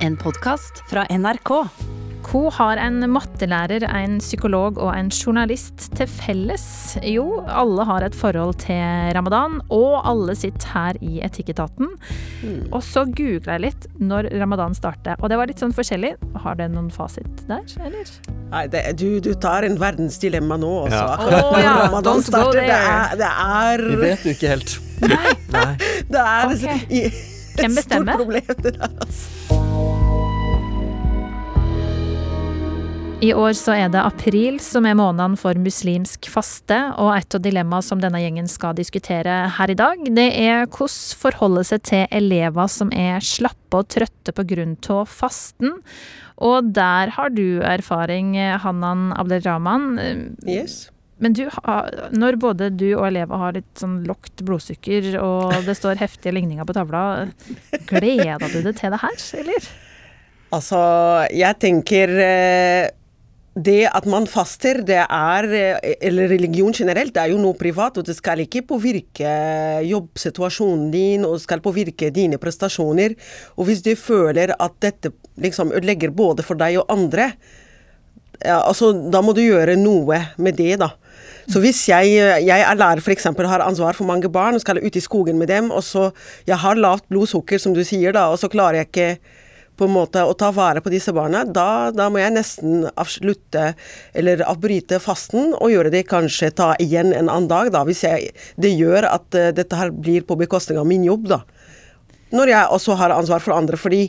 En podkast fra NRK. Hva har en mattelærer, en psykolog og en journalist til felles? Jo, alle har et forhold til ramadan, og alle sitter her i Etikketaten. Og så googla jeg litt når ramadan starter, og det var litt sånn forskjellig. Har det noen fasit der, eller? Nei, det, du, du tar en verdensdilemma nå, også. Ja. Akkurat når ja, Ramadan starter, det er, det er, Vi vet jo ikke helt. Nei. det er okay. i, et stort problem, det der, altså. I år så er det april som er måneden for muslimsk faste, og et av dilemmaene som denne gjengen skal diskutere her i dag, det er hvordan forholde seg til elever som er slappe og trøtte av fasten. Og der har du erfaring, Hanan Abdelrahman. Yes. Men du, når både du og elever har litt sånn lågt blodsukker, og det står heftige ligninger på tavla, gleder du deg til det her, eller? Altså, jeg tenker eh, det at man faster, det er eh, Eller religion generelt, det er jo noe privat, og det skal ikke påvirke jobbsituasjonen din, og det skal påvirke dine prestasjoner. Og hvis du føler at dette liksom ødelegger både for deg og andre, ja, altså, da må du gjøre noe med det, da. Så hvis jeg, jeg er lærer f.eks. har ansvar for mange barn og skal ut i skogen med dem, og så jeg har lavt blodsukker, som du sier, da, og så klarer jeg ikke på en måte å ta vare på disse barna, da, da må jeg nesten avslutte eller avbryte fasten og gjøre det kanskje ta igjen en annen dag, da, hvis jeg, det gjør at uh, dette her blir på bekostning av min jobb, da. Når jeg også har ansvar for andre, fordi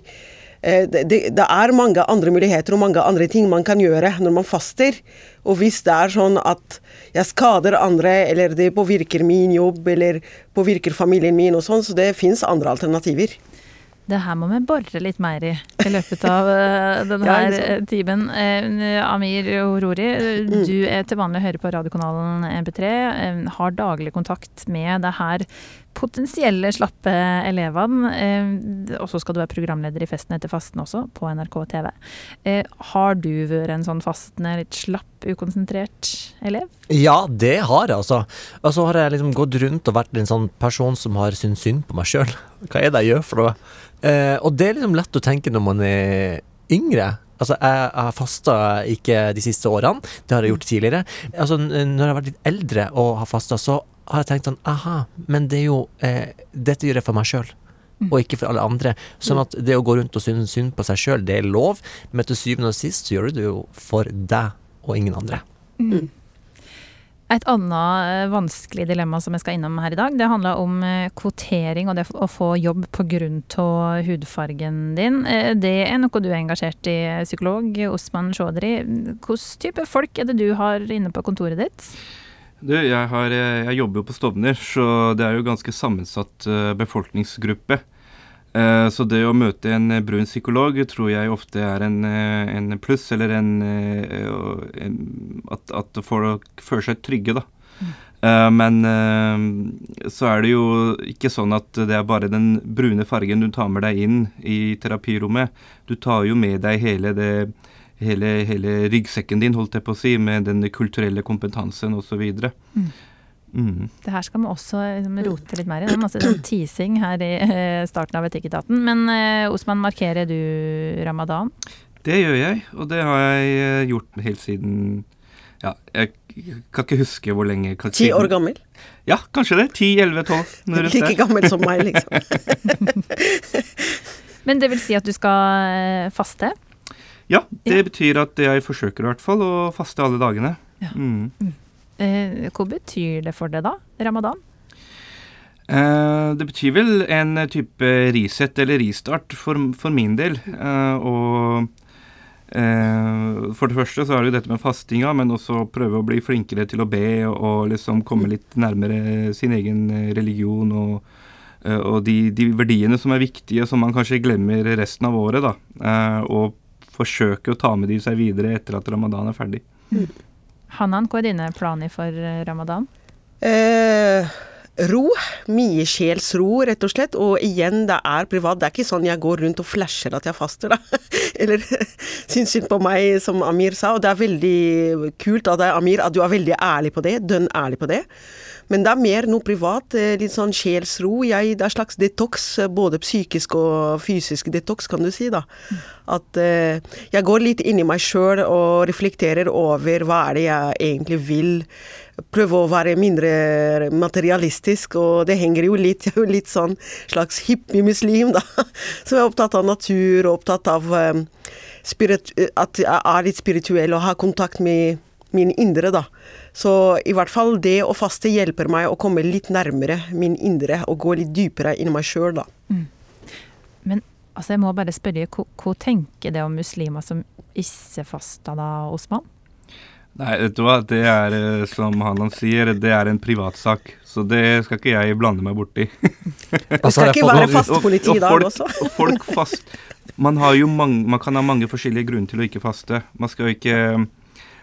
det, det, det er mange andre muligheter og mange andre ting man kan gjøre når man faster. Og hvis det er sånn at jeg skader andre, eller det påvirker min jobb, eller påvirker familien min og sånn, så det fins andre alternativer. Det her må vi bore litt mer i i løpet av eh, denne Ja, eh, timen. Eh, Amir Horori, eh, du er til vanlig å høre på radiokanalen MP3. eh, Har daglig kontakt med det her potensielle slappe elevene. eh, Og så skal du være programleder i Festen etter fasten også, på NRK TV. Eh, Har du vært en sånn fastende, litt slapp, ukonsentrert elev? Ja, det har jeg, altså. Og så har jeg liksom gått rundt og vært en sånn person som har syntes synd på meg sjøl. Hva er det jeg gjør for noe? Eh, og det er liksom lett å tenke når man er yngre. Altså, jeg har fasta ikke de siste årene, det har jeg gjort tidligere. Altså, når jeg har vært litt eldre og har fasta, så har jeg tenkt sånn aha, men det er jo eh, Dette gjør jeg for meg sjøl. Og ikke for alle andre. Sånn at det å gå rundt og synes synd på seg sjøl, det er lov, men til syvende og sist så gjør du det jo for deg og ingen andre. Et annet eh, vanskelig dilemma som jeg skal innom her i dag, det handler om eh, kvotering og det å få jobb pga. hudfargen din. Eh, Det er noe du er engasjert i, psykolog Osman Shodri. Hvilken type folk er det du har inne på kontoret ditt? Du, jeg, har, eh, jeg jobber jo på Stovner, så det er jo ganske sammensatt eh, befolkningsgruppe. Eh, Så det å møte en brun psykolog tror jeg ofte er en, en pluss, eller en, en At, at folk føler seg trygge, da. Men så er det jo ikke sånn at det er bare den brune fargen du tar med deg inn i terapirommet. Du tar jo med deg hele det hele, hele ryggsekken din, holdt jeg på å si, med den kulturelle kompetansen osv. Mm. Mm. Det her skal vi også liksom, rote litt mer i. Det er masse sånn teasing her i eh, starten av Etikketaten. Men eh, Osman, markerer du ramadan? Det gjør jeg, og det har jeg eh, gjort helt siden Ja, jeg kan ikke huske hvor lenge. Ti år gammel. Ja, kanskje det. 10-11-12. Like gammel som meg, liksom. Men det vil si at du skal eh, faste? Ja, det Ja. betyr at jeg forsøker i hvert fall å faste alle dagene. Ja. Mm. Eh, Hva betyr det for deg da, ramadan? Eh, det betyr vel en type reset eller restart for, for min del. Eh, og eh, for det første så er det jo dette med fastinga, men også prøve å bli flinkere til å be og, og liksom komme litt nærmere sin egen eh, religion og, eh, og de, de verdiene som er viktige, som man kanskje glemmer resten av året. da, eh, Og forsøke å ta med de seg videre etter at ramadan er ferdig. Hanan, hva er dine planer for eh, ramadan? Eh, ro. Mye sjelsro, rett og slett. Og igjen, det er privat. Det er ikke sånn jeg går rundt og flasher at jeg faster, da. Eller syns synd på meg, som Amir sa. Og det er veldig kult av deg, Amir, at du er veldig ærlig på det. Dønn ærlig på det. Men det er mer noe privat, eh, litt sånn sjelsro. Jeg, det er slags detox, eh, både psykisk og fysisk detox, kan du si, da. At eh, jeg går litt inn i meg sjøl og reflekterer over hva er det jeg egentlig vil. Prøve å være mindre materialistisk, og det henger jo litt Jeg er jo litt sånn slags hippie-muslim, da. Som er opptatt av natur og opptatt av eh, spirit, at jeg er litt spirituell og har kontakt med min indre, da. Så i hvert fall det å faste hjelper meg å komme litt nærmere min indre og gå litt dypere inn i meg sjøl, da. Men altså, jeg må bare spørre, hva, hva tenker det om muslimer som ikke faster da, Osman? Nei, vet du hva. Det er eh, som Hanan sier, det er en privatsak. Så det skal ikke jeg blande meg borti. Det Altså, skal ikke være fast politi i dag også. og folk fast man, har jo mange, man kan ha mange forskjellige grunner til å ikke faste. Man skal jo ikke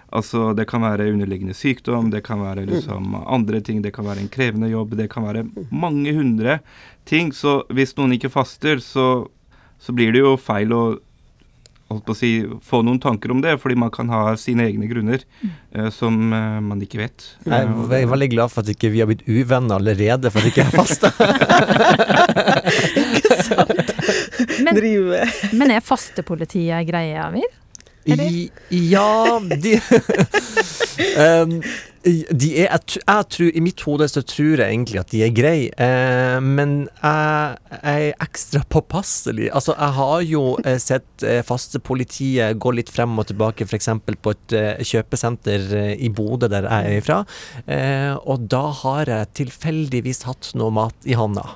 Altså, det kan være underliggende sykdom, det kan være liksom andre ting, det kan være en krevende jobb, det kan være mange hundre ting. Så hvis noen ikke faster, så, så blir det jo feil å holdt på å si, få noen tanker om det, fordi man kan ha sine egne grunner uh, som uh, man ikke vet. Jeg Eh, er veldig glad for at ikke vi har blitt uvenner allerede for at ikke jeg faster. Men, sant? men er fastepolitiet greia, Amir? Eller? I, ja de, um, de er, jeg, jeg tror, I mitt hode så tror jeg egentlig at de er greie, eh, men jeg, jeg er ekstra påpasselig. Altså, jeg har jo eh, sett eh, faste politiet gå litt frem og tilbake, f.eks. på et eh, kjøpesenter eh, i Bodø, der jeg er ifra, eh, og da har jeg tilfeldigvis hatt noe mat i hånda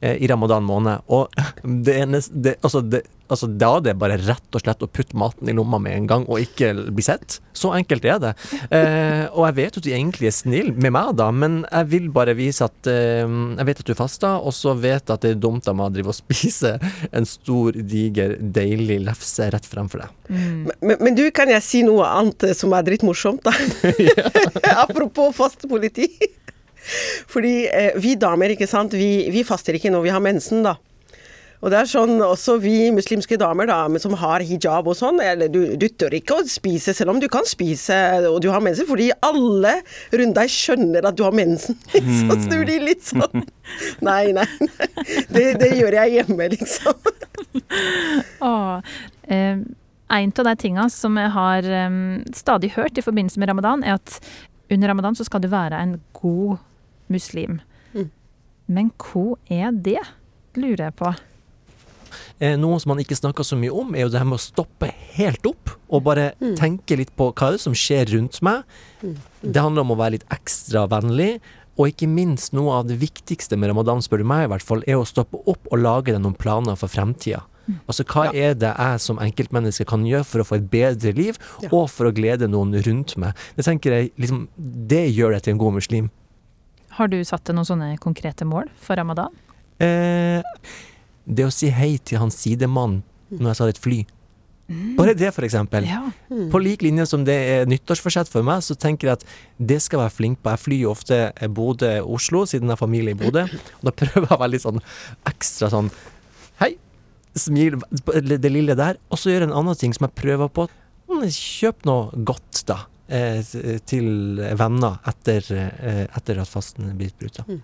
i ramadan måned. Og det eneste det, altså, det, altså, da er det bare rett og slett å putte maten i lomma med en gang og ikke bli sett. Så enkelt er det. Eh, og jeg vet at de egentlig er snill med meg, da, men jeg vil bare vise at eh, jeg vet at du faster, og så vet jeg at det er dumt av meg å drive og spise en stor, diger, deilig lefse rett fremfor deg. men, men du, kan jeg si noe annet eh, som er drittmorsomt, da? Apropos fast politi. Fordi eh, vi damer, ikke sant, vi, vi faster ikke når vi har mensen, da. Og det er sånn, også vi muslimske damer da, som har hijab og sånn, eller du, du tør ikke å spise, selv om du kan spise og du har mensen, fordi alle rundt deg skjønner at du har mensen. Så det blir litt sånn Nei, nei. nei. Det, det gjør jeg hjemme, liksom. Åh, eh, en av de tinga som jeg har eh, stadig hørt i forbindelse med ramadan, er at under ramadan så skal du være en god muslim. Mm. Men hva er det, lurer jeg på. Eh, noe som man ikke snakker så mye om, er jo det her med å stoppe helt opp og bare tenke litt på hva er det som skjer rundt meg. Det handler om å være litt ekstra vennlig. Og ikke minst noe av det viktigste med ramadan, spør du meg i hvert fall, er å stoppe opp og lage deg noen planer for fremtida. Altså hva er det jeg som enkeltmenneske kan gjøre for å få et bedre liv, Ja. og for å glede noen rundt meg. Det tenker jeg liksom, det gjør deg til en god muslim. Har du satt deg noen sånne konkrete mål for ramadan? Eh, det å si hei til hans sidemann når jeg tar et fly. Bare det, for eksempel. Ja. På lik linje som det er nyttårsforsett for meg, så tenker jeg at det skal jeg være flink på. Jeg flyr jo ofte Bodø-Oslo, siden jeg har familie i Bodø. Og da prøver jeg å være litt sånn ekstra sånn Hei! Smil, det lille der. Og så gjør jeg en annen ting som jeg prøver på. Mm, Kjøp noe godt, da. Eh, Til venner etter, eh, etter at fasten er blitt brutt. da.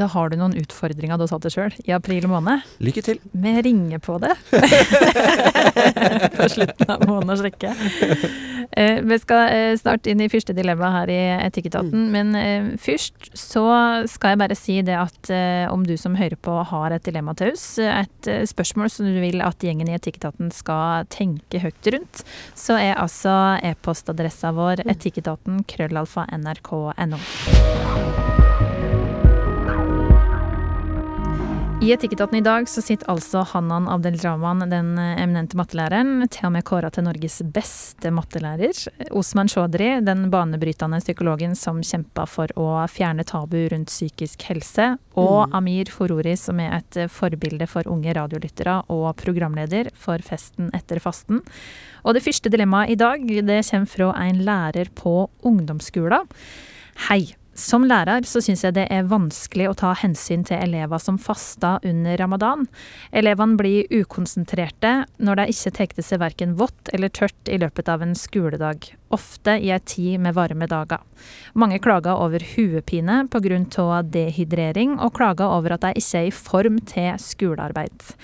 Da har du noen utfordringer du satt deg sjøl i april måned. Lykke til. Vi ringer på det på slutten av måneden og sjekke. Eh, vi skal eh, snart inn i første dilemma her i Etikketaten, men eh, først så skal jeg bare si det at eh, om du som hører på har et dilemma til oss, et eh, spørsmål som du vil at gjengen i Etikketaten skal tenke høyt rundt, så er altså e-postadressa vår etikketaten krøllalfa nrk.no. I Etikketaten i dag så sitter altså Hanan Abdelrahman, den eminente mattelæreren, til og med kåra til Norges beste mattelærer. Osman Chaudhry, den banebrytende psykologen som kjempa for å fjerne tabu rundt psykisk helse. Og Amir Forori, som er et forbilde for unge radiolyttere og programleder for Festen etter fasten. Og det første dilemmaet i dag, det kommer fra en lærer på ungdomsskolen. Hei. Som lærer så syns jeg det er vanskelig å ta hensyn til elever som faster under ramadan. Elevene blir ukonsentrerte når de ikke tar til seg verken vått eller tørt i løpet av en skoledag, ofte i ei tid med varme dager. Mange klager over hodepine pga. dehydrering, og klager over at de ikke er i form til skolearbeid.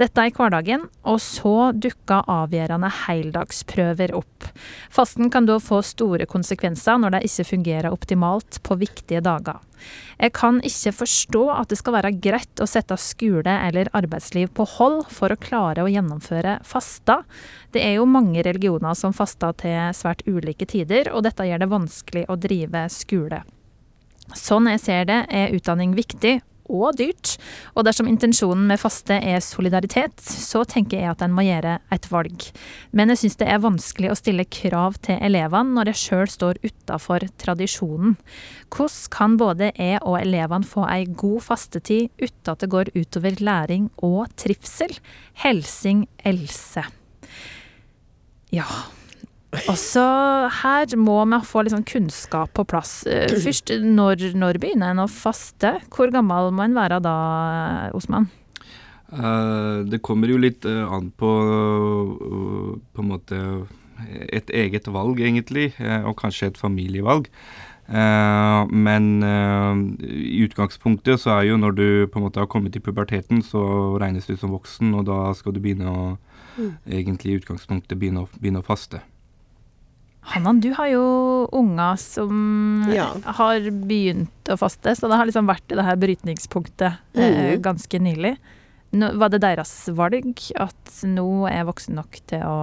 Dette i hverdagen, og så dukker avgjørende heldagsprøver opp. Fasten kan da få store konsekvenser når det ikke fungerer optimalt på viktige dager. Jeg kan ikke forstå at det skal være greit å sette skole eller arbeidsliv på hold for å klare å gjennomføre fasta. Det er jo mange religioner som faster til svært ulike tider, og dette gjør det vanskelig å drive skole. Sånn jeg ser det, er utdanning viktig, og dyrt. Og dersom intensjonen med faste er solidaritet, så tenker jeg at en må gjøre et valg. Men jeg syns det er vanskelig å stille krav til elevene når jeg sjøl står utafor tradisjonen. Hvordan kan både jeg og elevene få ei god fastetid uten at det går utover læring og trivsel? Helsing Else. Ja. Og så her må vi få litt sånn kunnskap på plass. Eh, først, når, når begynner en å faste? Hvor gammel må en være da, Osman? Uh, det kommer jo litt uh, an på på en måte et eget valg, egentlig, og kanskje et familievalg. men i utgangspunktet så er jo når du på en måte har kommet i puberteten, så regnes du som voksen, og da skal du begynne å mm. egentlig i utgangspunktet begynne å, begynne å faste. Hannan, du har jo unger som ja. har begynt å faste, så det har liksom vært i det her brytningspunktet mm. eh, ganske nylig. Nå, var det deres valg at nå er jeg voksen nok til å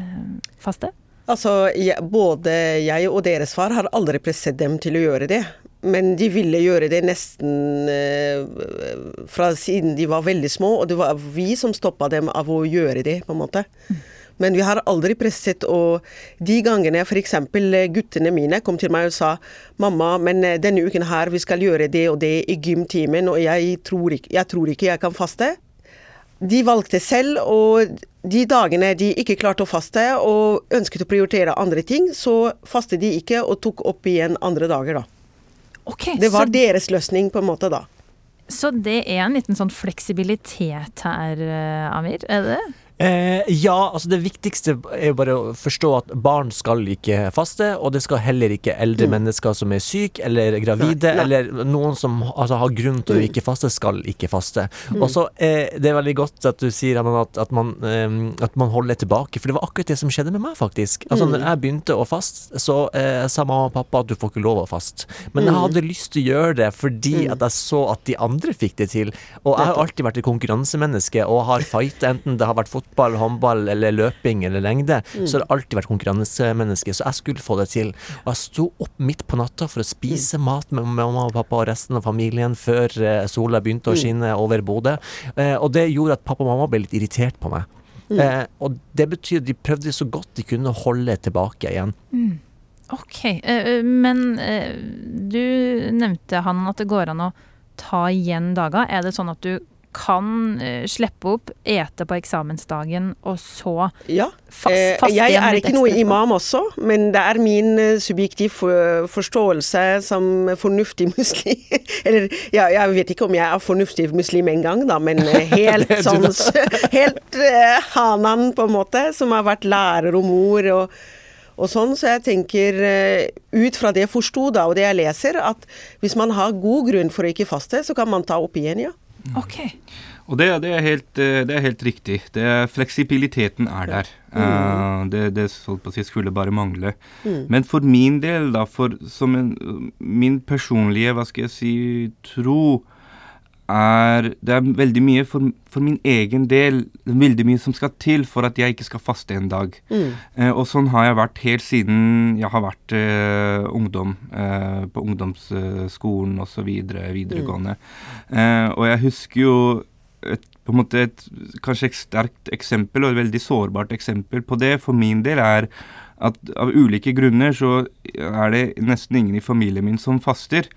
eh, faste? Altså, jeg, både jeg og deres far har aldri presset dem til å gjøre det. Men de ville gjøre det nesten eh, fra siden de var veldig små, og det var vi som stoppa dem av å gjøre det, på en måte. Mm. Men vi har aldri presset, og de gangene f.eks. guttene mine kom til meg og sa 'mamma, men eh, denne uken her vi skal gjøre det og det i gymtimen, og jeg tror, ikke, jeg tror ikke jeg kan faste'. De valgte selv, og de dagene de ikke klarte å faste og ønsket å prioritere andre ting, så fastet de ikke og tok opp igjen andre dager, da. Okay, det var så... deres løsning, på en måte, da. Så det er en liten sånn fleksibilitet her, eh, Amir? Er det? Eh, ja, altså det viktigste er jo bare å forstå at barn skal ikke faste, og det skal heller ikke eldre mm. mennesker som er syke eller gravide, nei, nei. eller noen som altså, har grunn til å mm. ikke faste, skal ikke faste. Mm. Og så eh, Det er veldig godt at du sier at, at, man, eh, at, man, holder tilbake, for det var akkurat det som skjedde med meg, faktisk. Altså mm. når jeg begynte å faste, så eh, sa mamma og pappa at du får ikke lov å faste. Men jeg mm. hadde lyst til å gjøre det fordi at jeg så at de andre fikk det til. Og jeg har alltid vært et konkurransemenneske og har fighta, enten det har vært fotball fotball, håndball eller løping eller lengde, mm. så har det alltid vært konkurransemenneske. Så jeg skulle få det til. Og jeg sto opp midt på natta for å spise mm. mat med mamma og pappa og resten av familien før eh, sola begynte å mm. skinne over Bodø. Eh, og det gjorde at pappa og mamma ble litt irritert på meg. Mm. Eh, og det betyr at de prøvde så godt de kunne holde tilbake igjen. Mm. Ok, eh, men eh, du nevnte han at det går an å ta igjen dager. Er det sånn at du kan uh, slippe opp, ete på eksamensdagen, og så ja. fast, fast Jeg er ikke noe imam også, men det er min uh, subjektiv forståelse som fornuftig muslim. Eller ja, jeg vet ikke om jeg er fornuftig muslim engang, da, men uh, helt sånn Helt hanan, på en måte, som har vært lærer og mor. og og sånn, Så jeg tenker, ut fra det jeg forsto da, og det jeg leser, at hvis man har god grunn for å ikke faste, så kan man ta opp igjen, ja. Ok. Og det, det, er helt, eh, det, er helt, riktig. Er, fleksibiliteten er der. Mm. Uh, det, det si, skulle bare mangle. Mm. Men for min del, da, for som en, min personlige, hva skal jeg si, tro er Det er veldig mye for, for, min egen del veldig mye som skal til for at jeg ikke skal faste en dag. Mm. Eh, og sånn har jeg vært helt siden jeg har vært eh, ungdom. Eh, på ungdomsskolen osv. videre, videregående. Mm. og jeg husker jo et, på en måte et kanskje et sterkt eksempel, og et veldig sårbart eksempel på det for min del, er at av ulike grunner så er det nesten ingen i familien min som faster.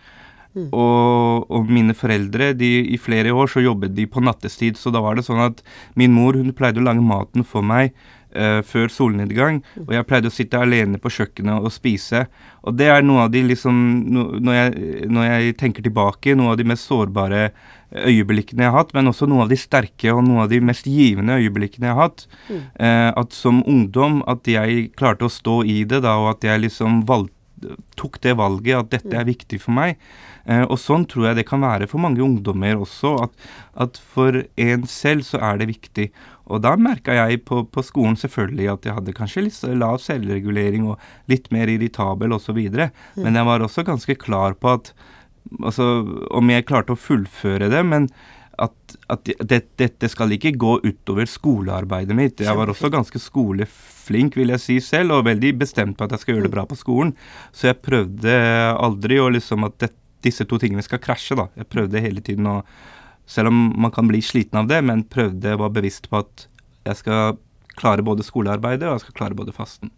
Mm. Og, og, mine foreldre, de, i flere år så jobbet de på nattestid, så da var det sånn at min mor hun pleide å lage maten for meg uh, før solnedgang. Og jeg pleide å sitte alene på kjøkkenet og spise. Og det er noe av de liksom no, når, jeg, når jeg tenker tilbake, noe av de mest sårbare øyeblikkene jeg har hatt, men også noe av de sterke og noe av de mest givende øyeblikkene jeg har hatt. Mm. Uh, at som ungdom at jeg klarte å stå i det, da, og at jeg liksom valgte tok det valget at dette er viktig for meg. Eh, og sånn tror jeg det kan være for mange ungdommer også, at, at for en selv så er det viktig. Og da merka jeg på, på, skolen selvfølgelig at jeg hadde kanskje litt lav selvregulering og litt mer irritabel osv. Mm. Men jeg var også ganske klar på at altså, om jeg klarte å fullføre det, men at, at det, dette skal ikke gå utover skolearbeidet mitt. Jeg var også ganske skoleflink, vil jeg si selv, og veldig bestemt på at jeg skal gjøre det bra på skolen. Så jeg prøvde aldri å liksom at det, disse to tingene skal krasje, da. Jeg prøvde hele tiden å Selv om man kan bli sliten av det, men prøvde å være bevisst på at jeg skal klare både skolearbeidet og jeg skal klare både fasten.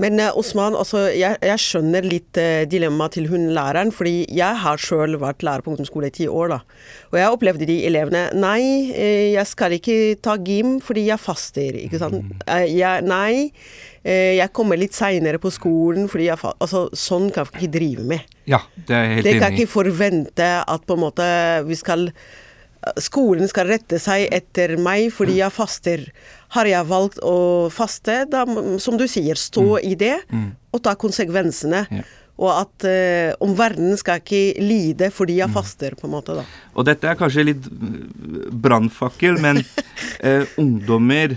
Men uh, Osman, altså, jeg, jeg, skjønner litt uh, dilemmaet til hun læreren. fordi jeg har sjøl vært lærer på ungdomsskole i ti år. da. Og jeg opplevde de elevene Nei, uh, jeg skal ikke ta gym fordi jeg faster. ikke sant? Uh, jeg, nei, jeg kommer litt seinere på skolen fordi jeg faster. Altså, sånn kan vi ikke drive med. Ja, det er helt enig. Det kan ikke forvente at på en måte vi skal Skolen skal rette seg etter meg fordi jeg faster har jeg valgt å faste, da, som du sier, stå mm. i det mm. og ta konsekvensene. Ja. Og at uh, omverdenen skal ikke lide fordi jeg mm. faster, på en måte. da. Og dette er kanskje litt brannfakkel, men eh, ungdommer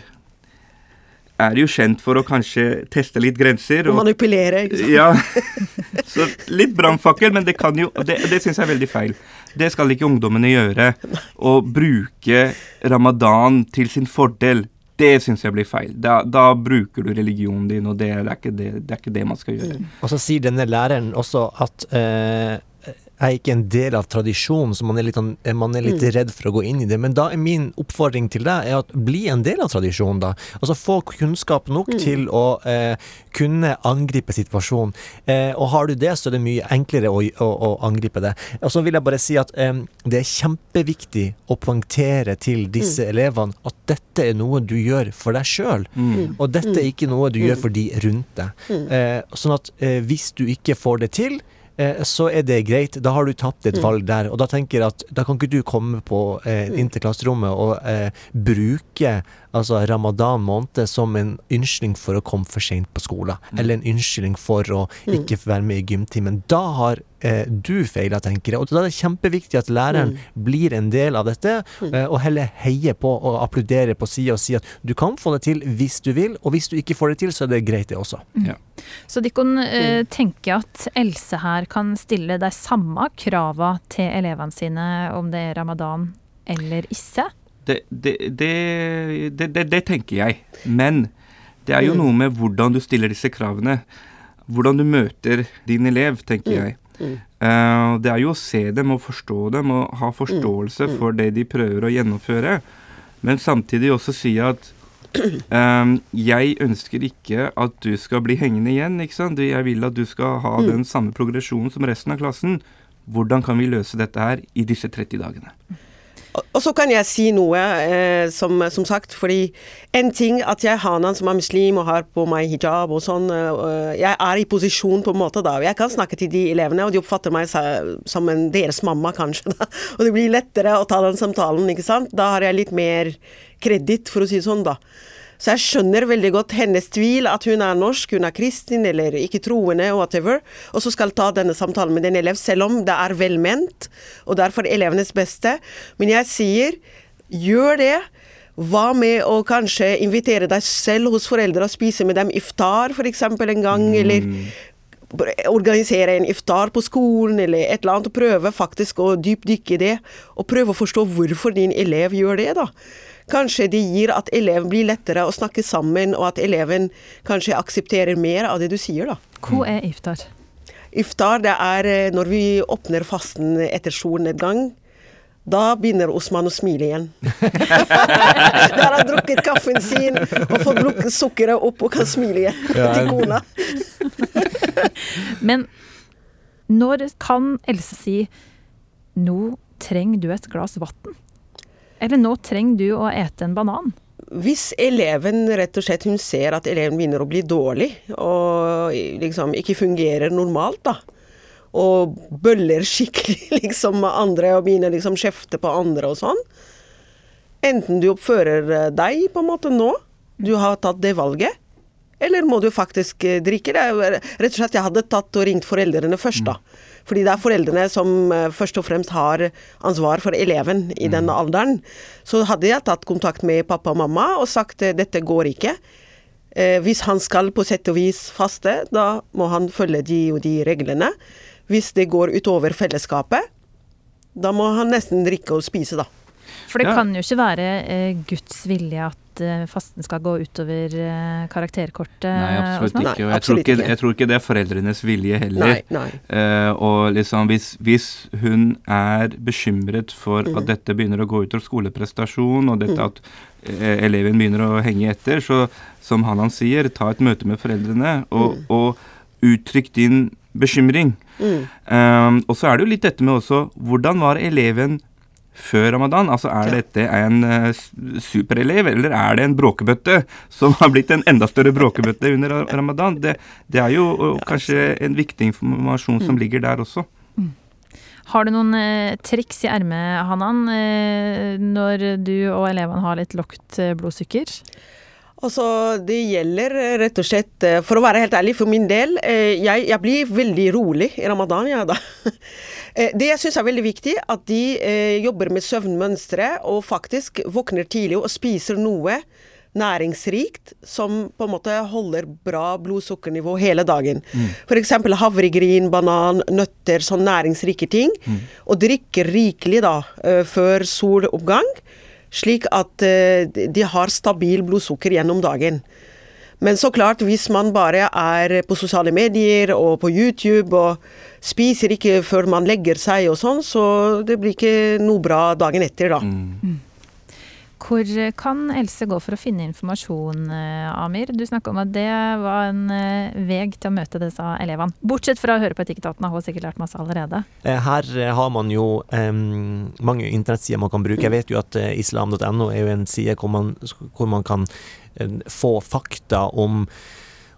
er jo kjent for å kanskje teste litt grenser. Og, og manipulere, ikke sant. Ja. Så litt brannfakkel, men det kan jo Det, det syns jeg er veldig feil. Det skal ikke ungdommene gjøre. Å bruke ramadan til sin fordel det syns jeg blir feil. Da, da, bruker du religionen din, og det, det, er det, det, er ikke det, man skal gjøre. Og så sier denne læreren også at eh, er ikke en del av tradisjonen, så man er litt, sånn, man er litt mm. redd for å gå inn i det. Men da er min oppfordring til deg er at bli en del av tradisjonen, da. Altså få kunnskap nok mm. til å eh, kunne angripe situasjonen. Eh, og har du det, så er det mye enklere å, å, å angripe det. Og så vil jeg bare si at eh, det er kjempeviktig å poengtere til disse mm. elevene at dette er noe du gjør for deg sjøl. Mm. Og dette er mm. ikke noe du gjør for de rundt deg. Eh, sånn at eh, hvis du ikke får det til, Eh, så er det greit. Da har du tatt et mm. valg der. Og da tenker jeg at da kan ikke du komme på eh, inn til klasserommet og eh, bruke altså ramadan måned som en unnskyldning for å komme for sent på skolen. Mm. Eller en unnskyldning for å mm. ikke være med i gymtimen. Da har eh, du feiler, tenker jeg. Og da er det kjempeviktig at læreren mm. blir en del av dette, mm. eh, og heller heier på og applauderer på sida og sier at du kan få det til hvis du vil, og hvis du ikke får det til, så er det greit, det også. Mm. Ja. Så Dikon eh, tenker at Else her kan stille de samme krava til elevene sine om det er ramadan eller ikke? Det, det, det, det, tenker jeg. Men det er jo mm. noe med hvordan du stiller disse kravene. Hvordan du møter din elev, tenker mm. Uh, det er jo å se dem og forstå dem og ha forståelse for det de prøver å gjennomføre. Men samtidig også si at um, jeg ønsker ikke at du skal bli hengende igjen. ikke sant? Jeg vil at du skal ha den samme progresjonen som resten av klassen. Hvordan kan vi løse dette her i disse 30 dagene? Og så kan jeg si noe, eh, som, som, sagt, fordi en ting at jeg har Hanan som er muslim og har på meg hijab og sånn, eh, jeg er i posisjon på en måte da. Jeg kan snakke til de elevene, og de oppfatter meg som en deres mamma, kanskje. da. Og det blir lettere å ta den samtalen, ikke sant. Da har jeg litt mer kreditt, for å si det sånn, da. Så jeg skjønner veldig godt hennes tvil, at hun er norsk, hun er kristen eller ikke troende, whatever, og så skal ta denne samtalen med en elev, selv om det er velment, og det er for elevenes beste. Men jeg sier, gjør det. Hva med å kanskje invitere deg selv hos foreldre og spise med dem iftar f.eks. en gang, mm. eller organisere en iftar på skolen eller et eller annet, og prøve faktisk å dypdykke i det. Og prøve å forstå hvorfor din elev gjør det, da. Kanskje de gir at eleven blir lettere å snakke sammen, og at eleven kanskje aksepterer mer av det du sier, da. Hva er iftar? Iftar det er eh, når vi åpner fasten etter solnedgang. Da begynner Osman å smile igjen. Der har han drukket kaffen sin og fått lukket sukkeret opp og kan smile igjen til kona. Men når kan Else si 'nå trenger du et glass vann'? Eller nå trenger du å ete en banan? hvis eleven rett og slett hun ser at eleven begynner å bli dårlig, og liksom ikke fungerer normalt, da, og bøller skikkelig liksom med andre og begynner liksom kjefte på andre og sånn, enten du oppfører deg på en måte nå, du har tatt det valget, eller må du faktisk drikke? Det rett og slett jeg hadde tatt og ringt foreldrene først, da. Fordi det er foreldrene som eh, først og fremst har ansvar for eleven i Mm. denne alderen. Så hadde jeg tatt kontakt med pappa og mamma og sagt eh, dette går ikke. Eh, hvis han skal på sett og vis faste, da må han følge de og de reglene. Hvis det går utover fellesskapet, da må han nesten drikke og spise, da. For det Ja. kan jo ikke være eh, Guds vilje at eh, fasten skal gå utover eh, karakterkortet. Nei, absolutt? Nei, ikke. Og jeg tror absolutt ikke, ikke. jeg tror ikke det er foreldrenes vilje heller. Nei, nei. Eh, og liksom hvis, hvis hun er bekymret for Mm. at dette begynner å gå utover skoleprestasjon, og dette at eh, eleven begynner å henge etter, så som Hanan sier, ta et møte med foreldrene og, Mm. og uttrykk din bekymring. Mm. Um, og så er det jo litt dette med også hvordan var eleven før ramadan? Altså Er Ja. dette en eh, superelev, eller er det en bråkebøtte som har blitt en enda større bråkebøtte under ramadan? Det, det er jo uh, kanskje en viktig informasjon Mm. som ligger der også. Har du noen eh, triks i ermet, Hanan, eh, når du og elevene har litt lavt eh, blodsukker? Altså, det gjelder eh, rett og slett eh, For å være helt ærlig, for min del, eh, jeg, jeg blir veldig rolig i ramadan, ja da. Det jeg syns er veldig viktig, at de jobber med søvnmønstre og faktisk våkner tidlig og spiser noe næringsrikt som på en måte holder bra blodsukkernivå hele dagen. F.eks. havregryn, banan, nøtter, sånn næringsrike ting. Og drikke rikelig da, før soloppgang, slik at eh, de har stabil blodsukker gjennom dagen. Men så klart, hvis man bare er på sosiale medier og på YouTube og spiser ikke før man legger seg og sånn, så det blir ikke noe bra dagen etter, da. Hvor kan Else gå for å finne informasjon, eh, Amir? Du snakka om at det var en veg til å møte disse elevene. Bortsett fra å høre på Etikketaten, har hun sikkert lært masse allerede. Eh, Her eh, har man jo um, mange internettsider man kan bruke. Jeg vet jo at eh, islam.no er jo en side hvor man, hvor man kan eh, få fakta om,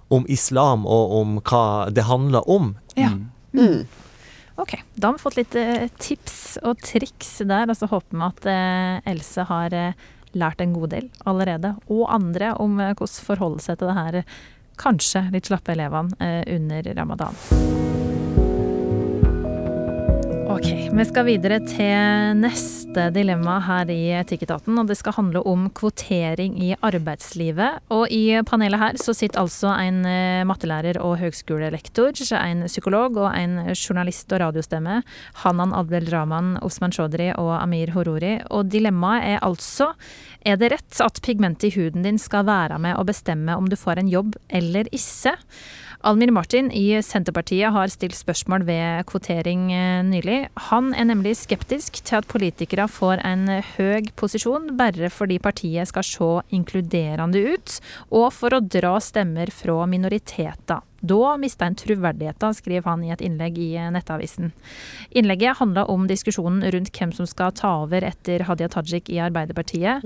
om islam og om hva det handler om. Ja. Mm. Ok, da har vi fått litt eh, tips og triks der, og så håper vi at eh, Else har eh, lært en god del allerede, og andre om eh, hvordan forholde seg til det her kanskje litt slappe elevene eh, under ramadan. Ok, vi skal videre til neste dilemma her i Etikketaten, og det skal handle om kvotering i arbeidslivet. Og i panelet her så sitter altså en eh, mattelærer og høgskolelektor, en psykolog og en journalist og radiostemme, Hanan Adel Rahman, Osman Chaudhry og Amir Horori. Og dilemmaet er altså er det rett at pigmentet i huden din skal være med å bestemme om du får en jobb eller ikke? Almir Martin i Senterpartiet har stilt spørsmål ved kvotering eh, nylig. Han er nemlig skeptisk til at politikere får en høy posisjon bare fordi partiet skal se inkluderende ut, og for å dra stemmer fra minoriteter. Da mista en troverdigheta, skriver han i et innlegg i Nettavisen. Innlegget handla om diskusjonen rundt hvem som skal ta over etter Hadia Tajik i Arbeiderpartiet.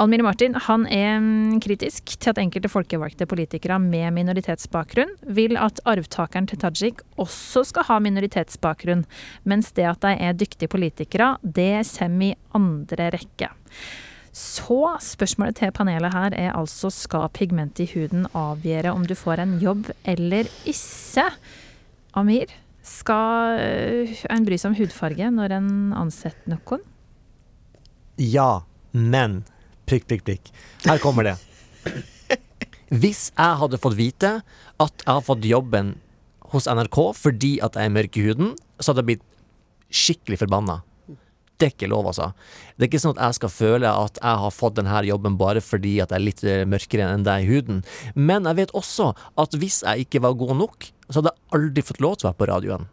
Almir Martin han er mm, kritisk til at enkelte folkevalgte politikere med minoritetsbakgrunn vil at arvtakeren til Tajik også skal ha minoritetsbakgrunn, mens det at de er dyktige politikere, det kommer i andre rekke. Så spørsmålet til panelet her er altså skal pigment i huden avgjøre om du får en jobb eller ikke? Amir, skal øh, en bry seg om hudfarge når en ansetter noen? Ja, men prikk, prikk, prikk. Her kommer det. Hvis jeg hadde fått vite at jeg har fått jobben hos NRK fordi at jeg er mørk i huden, så hadde jeg blitt skikkelig forbanna. Det er ikke lov, altså. Det er ikke sånn at jeg skal føle at jeg har fått denne jobben bare fordi at jeg er litt eh, mørkere enn deg i huden. Men jeg vet også at hvis jeg ikke var god nok, så hadde jeg aldri fått lov til å være på radioen.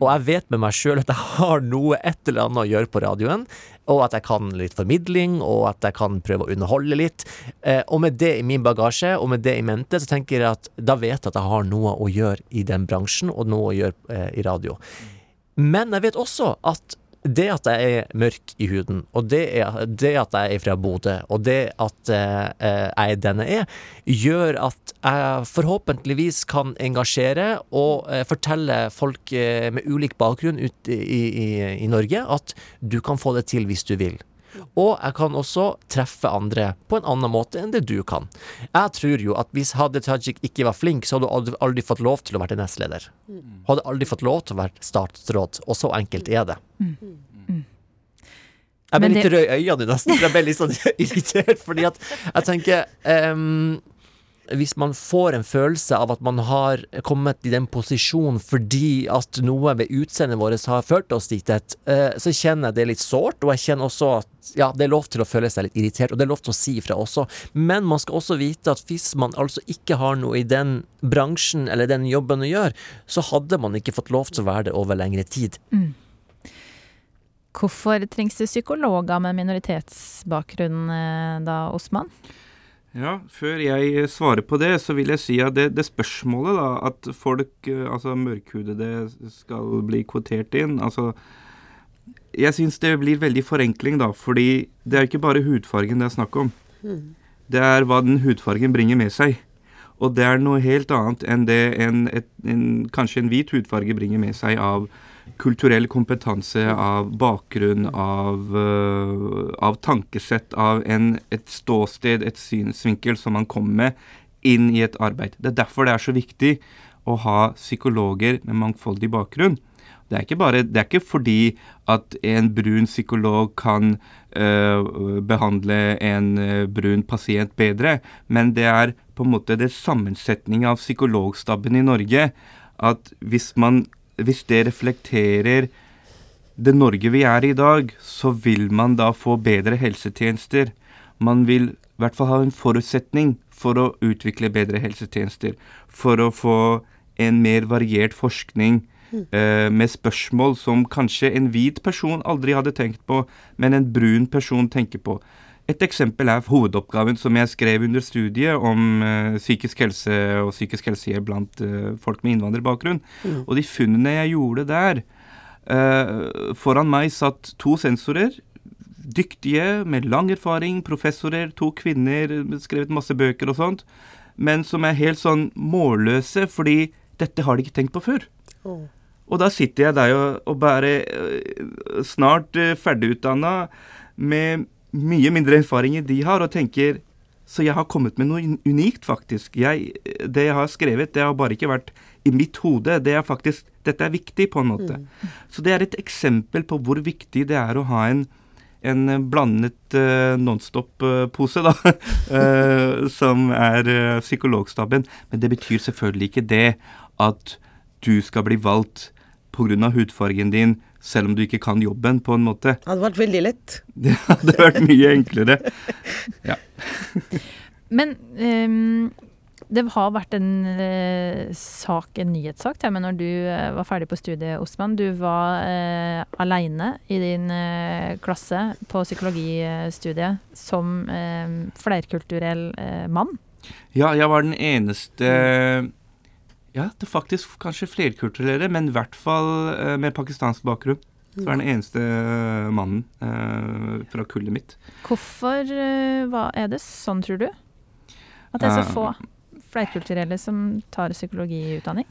Og jeg vet med meg sjøl at jeg har noe et eller annet å gjøre på radioen, og at jeg kan litt formidling, og at jeg kan prøve å underholde litt. Eh, og med det i min bagasje, og med det i mente, så tenker jeg at da vet jeg at jeg har noe å gjøre i den bransjen, og noe å gjøre eh, i radio. Men jeg vet også at det at jeg er mørk i huden, og det, er, det at jeg er fra Bodø, og det at eh, jeg er den jeg er, gjør at jeg forhåpentligvis kan engasjere og eh, fortelle folk eh, med ulik bakgrunn ut i, i, i Norge at du kan få det til hvis du vil. Og jeg kan også treffe andre på en annen måte enn det du kan. Jeg tror jo at hvis Hadia Tajik ikke var flink, så hadde hun aldri, aldri fått lov til å være nestleder. Hun hadde aldri fått lov til å være statsråd, og så enkelt er det. Jeg ble litt det- rød i øynene nesten, for jeg ble litt sånn irritert, fordi at jeg tenker ehm, hvis man får en følelse av at man har kommet i den posisjonen fordi at noe ved utseendet vårt har ført oss dit, eh, så kjenner jeg det litt sårt, og jeg kjenner også at ja, det er lov til å føle seg litt irritert, og det er lov til å si ifra også, men man skal også vite at hvis man altså ikke har noe i den bransjen eller den jobben å gjøre, så hadde man ikke fått lov til å være det over lengre tid. Hvorfor trengs det psykologer med minoritetsbakgrunn eh, da, Osman? Ja, før jeg svarer på det, så vil jeg si at det, det spørsmålet da, at folk, eh, altså mørkhudede, skal bli kvotert inn altså, Jeg syns det blir veldig forenkling, da, fordi det er ikke bare hudfargen det er snakk om. Det er hva den hudfargen bringer med seg. Og det er noe helt annet enn det en, et, en, kanskje en hvit hudfarge bringer med seg av kulturell kompetanse, av bakgrunn, av, øh, av tankesett, av en, et ståsted, et synsvinkel som man kommer med inn i et arbeid. Det er derfor det er så viktig å ha psykologer med mangfoldig bakgrunn. Det er bare, det er ikke fordi at en brun psykolog kan øh, behandle en øh, brun pasient bedre, men det er på en måte det sammensetningen av psykologstaben i Norge at hvis, man, hvis det reflekterer det Norge vi er i i dag, så vil man da få bedre helsetjenester. Man vil i hvert fall ha en forutsetning for å utvikle bedre helsetjenester. For å få en mer variert forskning eh, med spørsmål som kanskje en hvit person aldri hadde tenkt på, men en brun person tenker på. Et eksempel er hovedoppgaven som jeg skrev under studiet om eh, psykisk helse og psykisk helsehjelp blant eh, folk med innvandrerbakgrunn. Og de funnene jeg gjorde der uh, Foran meg satt to sensorer. Dyktige, med lang erfaring, professorer, to kvinner, skrevet masse bøker og sånt. Men som er helt sånn målløse, fordi dette har de ikke tenkt på før. Og da sitter jeg der og, og bare uh, snart uh, ferdigutdanna med mye mindre erfaringer de har, og tenker Så jeg har kommet med noe unikt, faktisk. Jeg, det jeg har skrevet, det har bare ikke vært i mitt hode. Det er faktisk Dette er viktig, på en måte. Så det er et eksempel på hvor viktig det er å ha en en blandet uh, Nonstop-pose, da, uh, som er uh, psykologstaben. Men det betyr selvfølgelig ikke det at du skal bli valgt pga. hudfargen din, selv om du ikke kan jobben, på en måte. Det hadde vært veldig lett. Det hadde vært mye enklere. Men um, det har vært en uh, sak, en nyhetssak, til meg når du uh, var ferdig på studiet, Osman. Du var uh, aleine i din uh, klasse på psykologistudiet som eh, flerkulturell eh, mann. Ja, jeg var den eneste Ja, det er faktisk kanskje flerkulturelle, men i hvert fall eh, med pakistansk bakgrunn. Så er den eneste eh, mannen eh, fra kullet mitt. Hvorfor eh, hva er det sånn, tror du? At det er så få flerkulturelle som tar psykologiutdanning?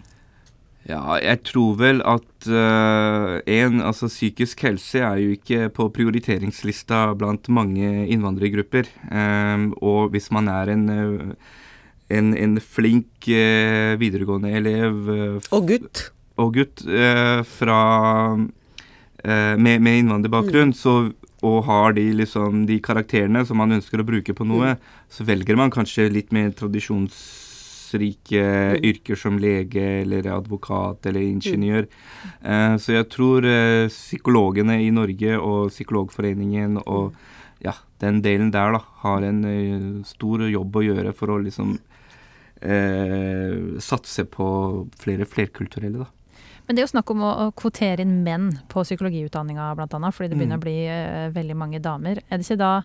Ja, jeg tror vel at uh, en, altså psykisk helse er jo ikke på prioriteringslista blant mange innvandrergrupper. Um, og hvis man er en, eh, en, en flink eh, videregående elev eh, Og gutt. og gutt eh, fra eh, med, med innvandrerbakgrunn, mm. og har de, liksom, de karakterene som man ønsker å bruke på noe, så velger man kanskje litt mer tradisjonsrike yrker som lege eller advokat eller ingeniør. Eh, så jeg tror eh, psykologene i Norge og Psykologforeningen og ja, den delen der da, har en eh, stor jobb å gjøre for å liksom satse på flere flerkulturelle, da. Men det er jo snakk om å, kvotere inn menn på psykologiutdanninga bl.a., fordi det begynner Mm. å bli eh, veldig mange damer. Er det ikke da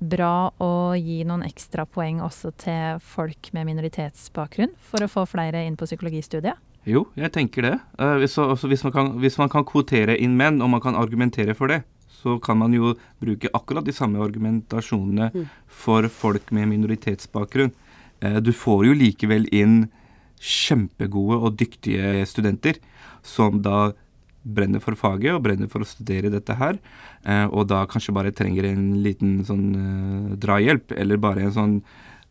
bra å gi noen ekstra poeng også til folk med minoritetsbakgrunn, for å få flere inn på psykologistudiet? Jo, jeg tenker det. Eh, hvis, altså, hvis, man kan, hvis man kan kvotere inn menn, og man kan argumentere for det, så kan man jo bruke akkurat de samme argumentasjonene for folk med minoritetsbakgrunn. Eh, du får jo likevel inn kjempegode og dyktige studenter som da brenner for faget og brenner for å studere dette her, eh, og da kanskje bare trenger en liten sånn eh, drahjelp, eller bare en sånn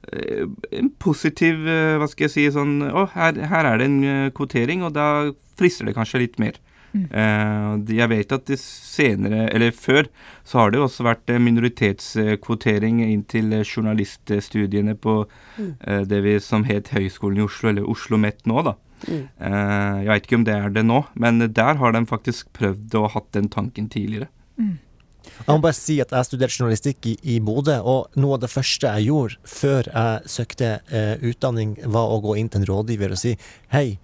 en positiv Hva skal jeg si sånn Å, her, her er det en kvotering, og da frister det kanskje litt mer. Eh, de- jeg vet at det senere, eller før, så har det også vært eh, minoritetskvotering inn til eh, journaliststudiene på mm. det vi som het Høgskolen i Oslo, eller Oslo OsloMet nå, da. Mm. jeg vet ikke om det er det nå, men der har de faktisk prøvd å ha hatt den tanken tidligere. Jeg må bare si at jeg studerte journalistikk i, i Bodø, og noe av det første jeg gjorde før jeg søkte eh, utdanning, var å gå inn til en rådgiver og si hei,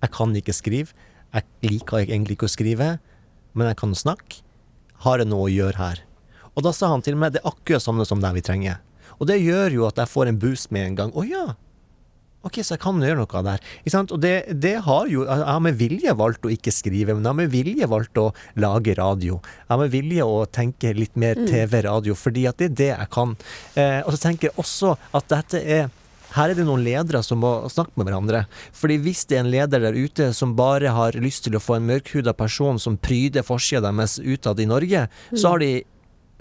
jeg kan ikke skrive, jeg liker egentlig ikke å skrive, men jeg kan snakke. Har jeg noe å gjøre her? Og da sa han til meg det er akkurat samme som det vi trenger. Og det gjør jo at jeg får en boost med en gang. Å ja, Ok, så jeg kan gjøre noe der. Og det, det har jo Jeg har med vilje valgt å ikke skrive, men jeg har med vilje valgt å lage radio. Jeg har med vilje å tenke litt mer TV-radio, fordi at det er det jeg kan. Eh, og så tenker jeg også at dette er her er det noen ledere som må snakke med hverandre. Fordi hvis det er en leder der ute som bare har lyst til å få en mørkhuda person som pryder forsida deres utad i Norge, så har de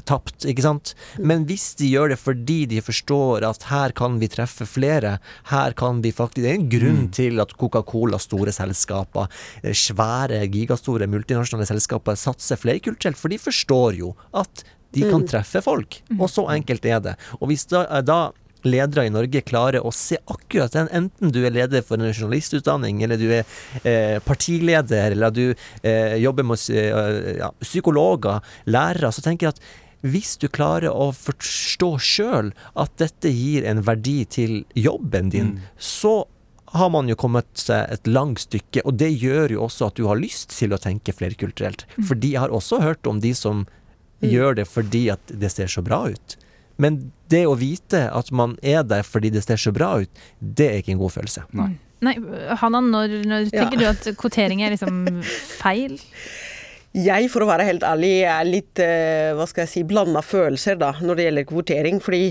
tapt, ikke sant? Men hvis de gjør det fordi de forstår at her kan vi treffe flere, her kan vi faktisk Det er en grunn til at Coca-Cola, store selskaper, eh, svære, gigastore multinasjonale selskaper satser flerkulturelt, for de forstår jo at de kan treffe folk. Og så enkelt er det. Og hvis da, da ledere i Norge klarer å se akkurat den, enten du er leder for en journalistutdanning, eller du er eh, partileder, eller du eh, jobber med eh, ja, psykologer, lærere, så tenker jeg at hvis du klarer å forstå sjøl at dette gir en verdi til jobben din, så har man jo kommet seg et langt stykke, og det gjør jo også at du har lyst til å tenke flerkulturelt. Fordi jeg har også hørt om de som gjør det fordi at det ser så bra ut. Men det å vite at man er der fordi det ser så bra ut, det er ikke en god følelse. Nei. Nei, Hanna, når, når Ja. tenker du at kvotering er liksom feil? Jeg, for å være helt ærlig, er litt eh, hva skal jeg si, blanda følelser da, når det gjelder kvotering. Fordi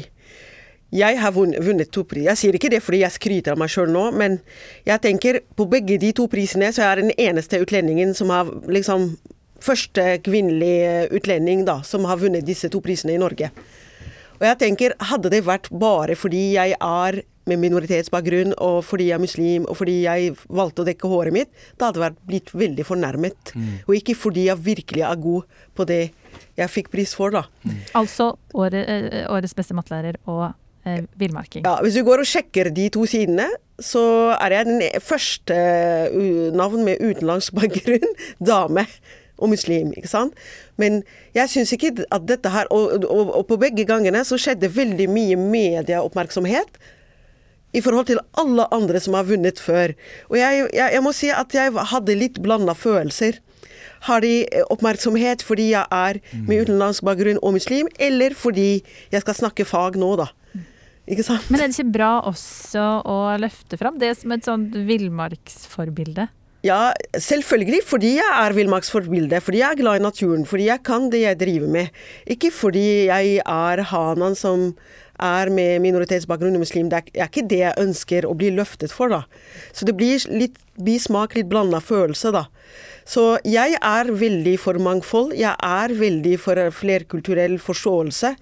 jeg har vunnet, to priser. Jeg sier ikke det fordi jeg skryter av meg sjøl nå, men jeg tenker på begge de to prisene så er jeg den eneste utlendingen som har liksom Første kvinnelige utlending da, som har vunnet disse to prisene i Norge. Og jeg tenker, hadde det vært bare fordi jeg er med minoritetsbakgrunn, og fordi jeg er muslim, og fordi jeg valgte å dekke håret mitt, da hadde jeg blitt veldig fornærmet. Og ikke fordi jeg virkelig er god på det jeg fikk pris for, da. Altså året, eh, årets beste mattelærer og eh, villmarking. Ja, hvis du går og sjekker de to sidene, så er jeg den første uh, navn med utenlandsk bakgrunn, dame og muslim, ikke sant. Men jeg syns ikke at dette her og, og, og på begge gangene så skjedde veldig mye medieoppmerksomhet i forhold til alle andre som har vunnet før. Og jeg, jeg, jeg må si at jeg hadde litt blanda følelser. Har de eh, oppmerksomhet fordi jeg er med utenlandsk bakgrunn og muslim, eller fordi jeg skal snakke fag nå, da? Ikke sant? Men er det ikke bra også å løfte fram det som et sånt villmarksforbilde? Ja, selvfølgelig fordi jeg er villmarksforbilde, fordi jeg er glad i naturen, fordi jeg kan det jeg driver med. Ikke fordi jeg er hanan som er med minoritetsbakgrunn og muslim. Det er, ikke det jeg ønsker å bli løftet for, da. Så det blir litt bismak, litt blanda følelse, da. Så jeg er veldig for mangfold. Jeg er veldig for flerkulturell forståelse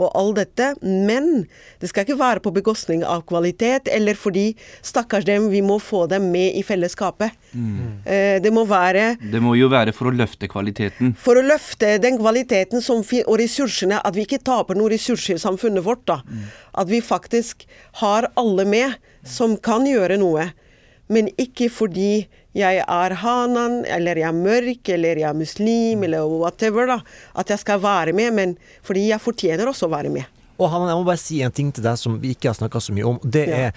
og all dette. Men det skal ikke være på bekostning av kvalitet, eller fordi stakkars dem, vi må få dem med i fellesskapet. Mm. Det må være Det må jo være for å løfte kvaliteten. for å løfte den kvaliteten som og ressursene, at vi ikke taper noen ressurser i samfunnet vårt. da. At vi faktisk har alle med som kan gjøre noe. Men ikke fordi jeg er hanan, eller jeg er mørk, eller jeg er muslim, eller whatever, da. At jeg skal være med, men fordi jeg fortjener også å være med. Og Hanan, jeg må bare si en ting til deg som vi ikke har snakka så mye om. Det Ja. er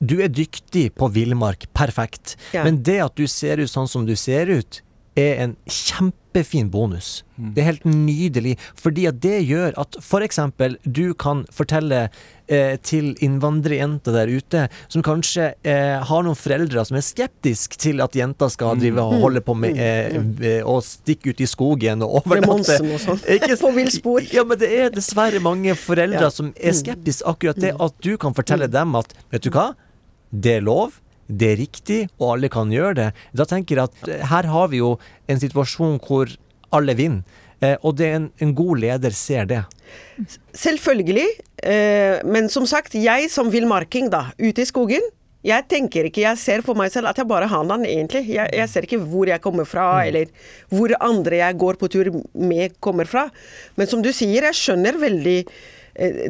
Du er dyktig på villmark, perfekt. Ja. Men det at du ser ut sånn som du ser ut, er en kjempefin bonus. Det er helt nydelig, fordi at det gjør at f.eks. du kan fortelle eh, til innvandrerjenter der ute, som kanskje eh, har noen foreldre som er skeptiske til at jenter skal drive og holde på med eh, eh, å stikke ut i skogen og overnatte. Sånn. På villspor. Ja, men det er dessverre mange foreldre Ja. som er skeptiske akkurat det at du kan fortelle dem at vet du hva, det er lov. Det er riktig, og alle kan gjøre det. Da tenker jeg at eh, her har vi jo en situasjon hvor alle vinner. Eh, og det en, en god leder ser det. Selvfølgelig. Eh, men som sagt, jeg som villmarking, da, ute i skogen jeg tenker ikke, jeg ser for meg selv at jeg bare har den, egentlig. Jeg, jeg ser ikke hvor jeg kommer fra, eller hvor andre jeg går på tur med, kommer fra. Men som du sier, jeg skjønner veldig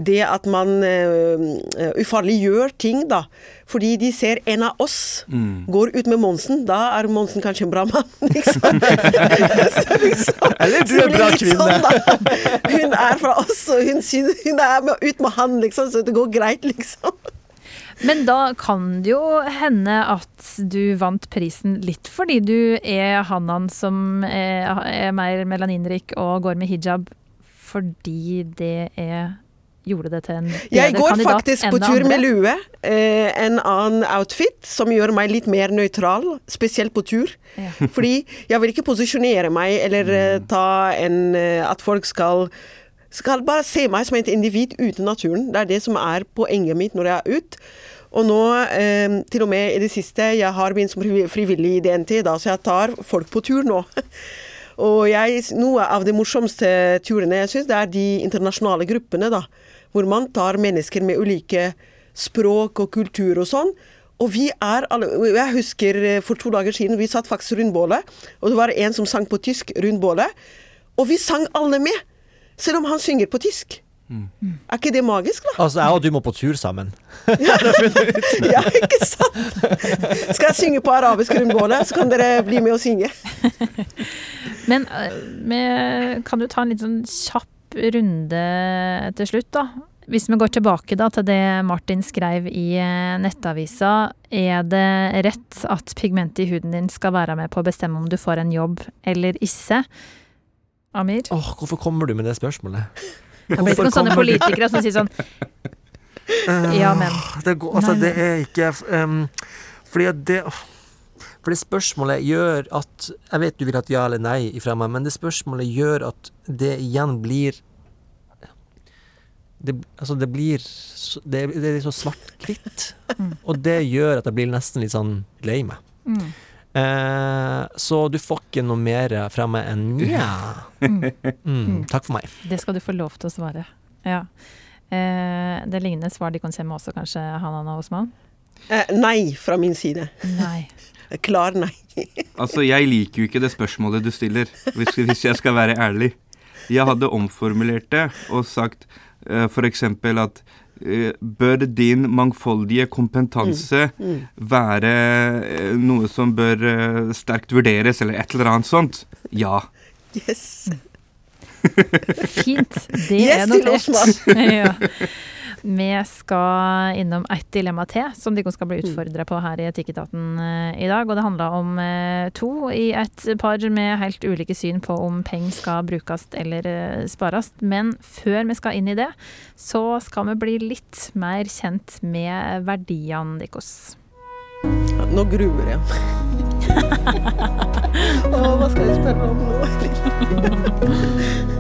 det at man uh, ufarliggjør ting, da. Fordi de ser en av oss går ut med Monsen. Da er Monsen kanskje en bra mann, liksom. Så liksom- Eller du er en bra kvinne. Sånn. Hun er fra oss, og hun, synes, hun er med, ut med han, liksom, så det går greit, liksom. Men da kan det jo hende at du vant prisen litt fordi du er Hanan som er, er mer melaninrik og går med hijab, fordi det er gjorde det til en bedre Jeg går faktisk på tur andre. med lue. Eh, en annen outfit som gjør meg litt mer nøytral, spesielt på tur. Ja. Fordi jeg vil ikke posisjonere meg eller eh, ta en eh, At folk skal skal bare se meg som et individ ute i naturen. Det er det som er poenget mitt når jeg er ute. Og nå, eh, til og med i det siste, jeg har begynt som frivillig i DNT, da, så jeg tar folk på tur nå. Og jeg, noe av de morsomste turene jeg syns, det er de internasjonale gruppene, da. Hvor man tar mennesker med ulike språk og kultur og sånn. Og vi er alle Jeg husker eh, for to dager siden, vi satt faktisk rundt bålet, og det var en som sang på tysk rundt bålet. Og vi sang alle med! Selv om han synger på tysk. Er ikke det magisk, da? Altså, jeg og du må på tur sammen. Ja, ikke sant? Skal jeg synge på arabisk rundt bålet, så kan dere bli med og synge. Men øh, vi- kan du ta en litt sånn kjapp runde til slutt, da? Hvis vi går tilbake da til det Martin skrev i eh, Nettavisa, er det rett at pigmentet i huden din skal være med på å bestemme om du får en jobb eller ikke? Amir? Åh, hvorfor kommer du med det spørsmålet? Det blir ikke noen sånne politikere som sier sånn Ja, men. Det, går, altså, det er ikke um, Fordi at det spørsmålet gjør at Jeg vet du vil ha et ja eller nei ifra meg, men det spørsmålet gjør at det igjen blir det, altså det blir Det, det er så svart-hvitt. Og det gjør at jeg blir nesten litt sånn lei meg. Mm. Eh, så du får ikke noe mer fra meg enn nja. Mm, takk for meg. Det skal du få lov til å svare. Ja. Eh, det lignende svar de kan se med også, kanskje, Hanan og Osman? Eh, nei fra min side. Nei. Klar nei. Altså, jeg liker jo ikke det spørsmålet du stiller, hvis, hvis jeg skal være ærlig. Jeg hadde omformulert det og sagt uh, f.eks. at uh, bør din mangfoldige kompetanse være uh, noe som bør uh, sterkt vurderes, eller et eller annet sånt? Ja. Yes. Fint. Det Yes er til notert. Ja. Vi skal innom ett dilemma til, som dere skal bli utfordra på her i Etikketaten eh, i dag. Og det handler om eh, to i et par med helt ulike syn på om penger skal brukes eller eh, spares. Men før vi skal inn i det, så skal vi bli litt mer kjent med verdiene deres. Nå gruer jeg meg. Å, hva skal jeg spørre om nå?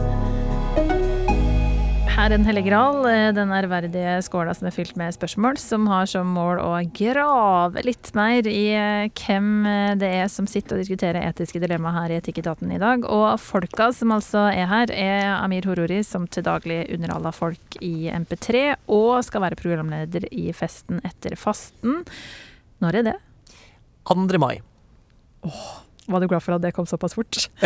Er Den hellige gral, eh, den ærverdige skåla som er fylt med spørsmål, som har som mål å grave litt mer i eh, hvem eh, det er som sitter og diskuterer etiske dilemma her i Etikketaten i dag. Og folka som altså er her, er Amir Horori, som til daglig underholder folk i MP3, og skal være programleder i Festen etter fasten. Når er det? 2. mai. Var du glad for at det kom såpass fort?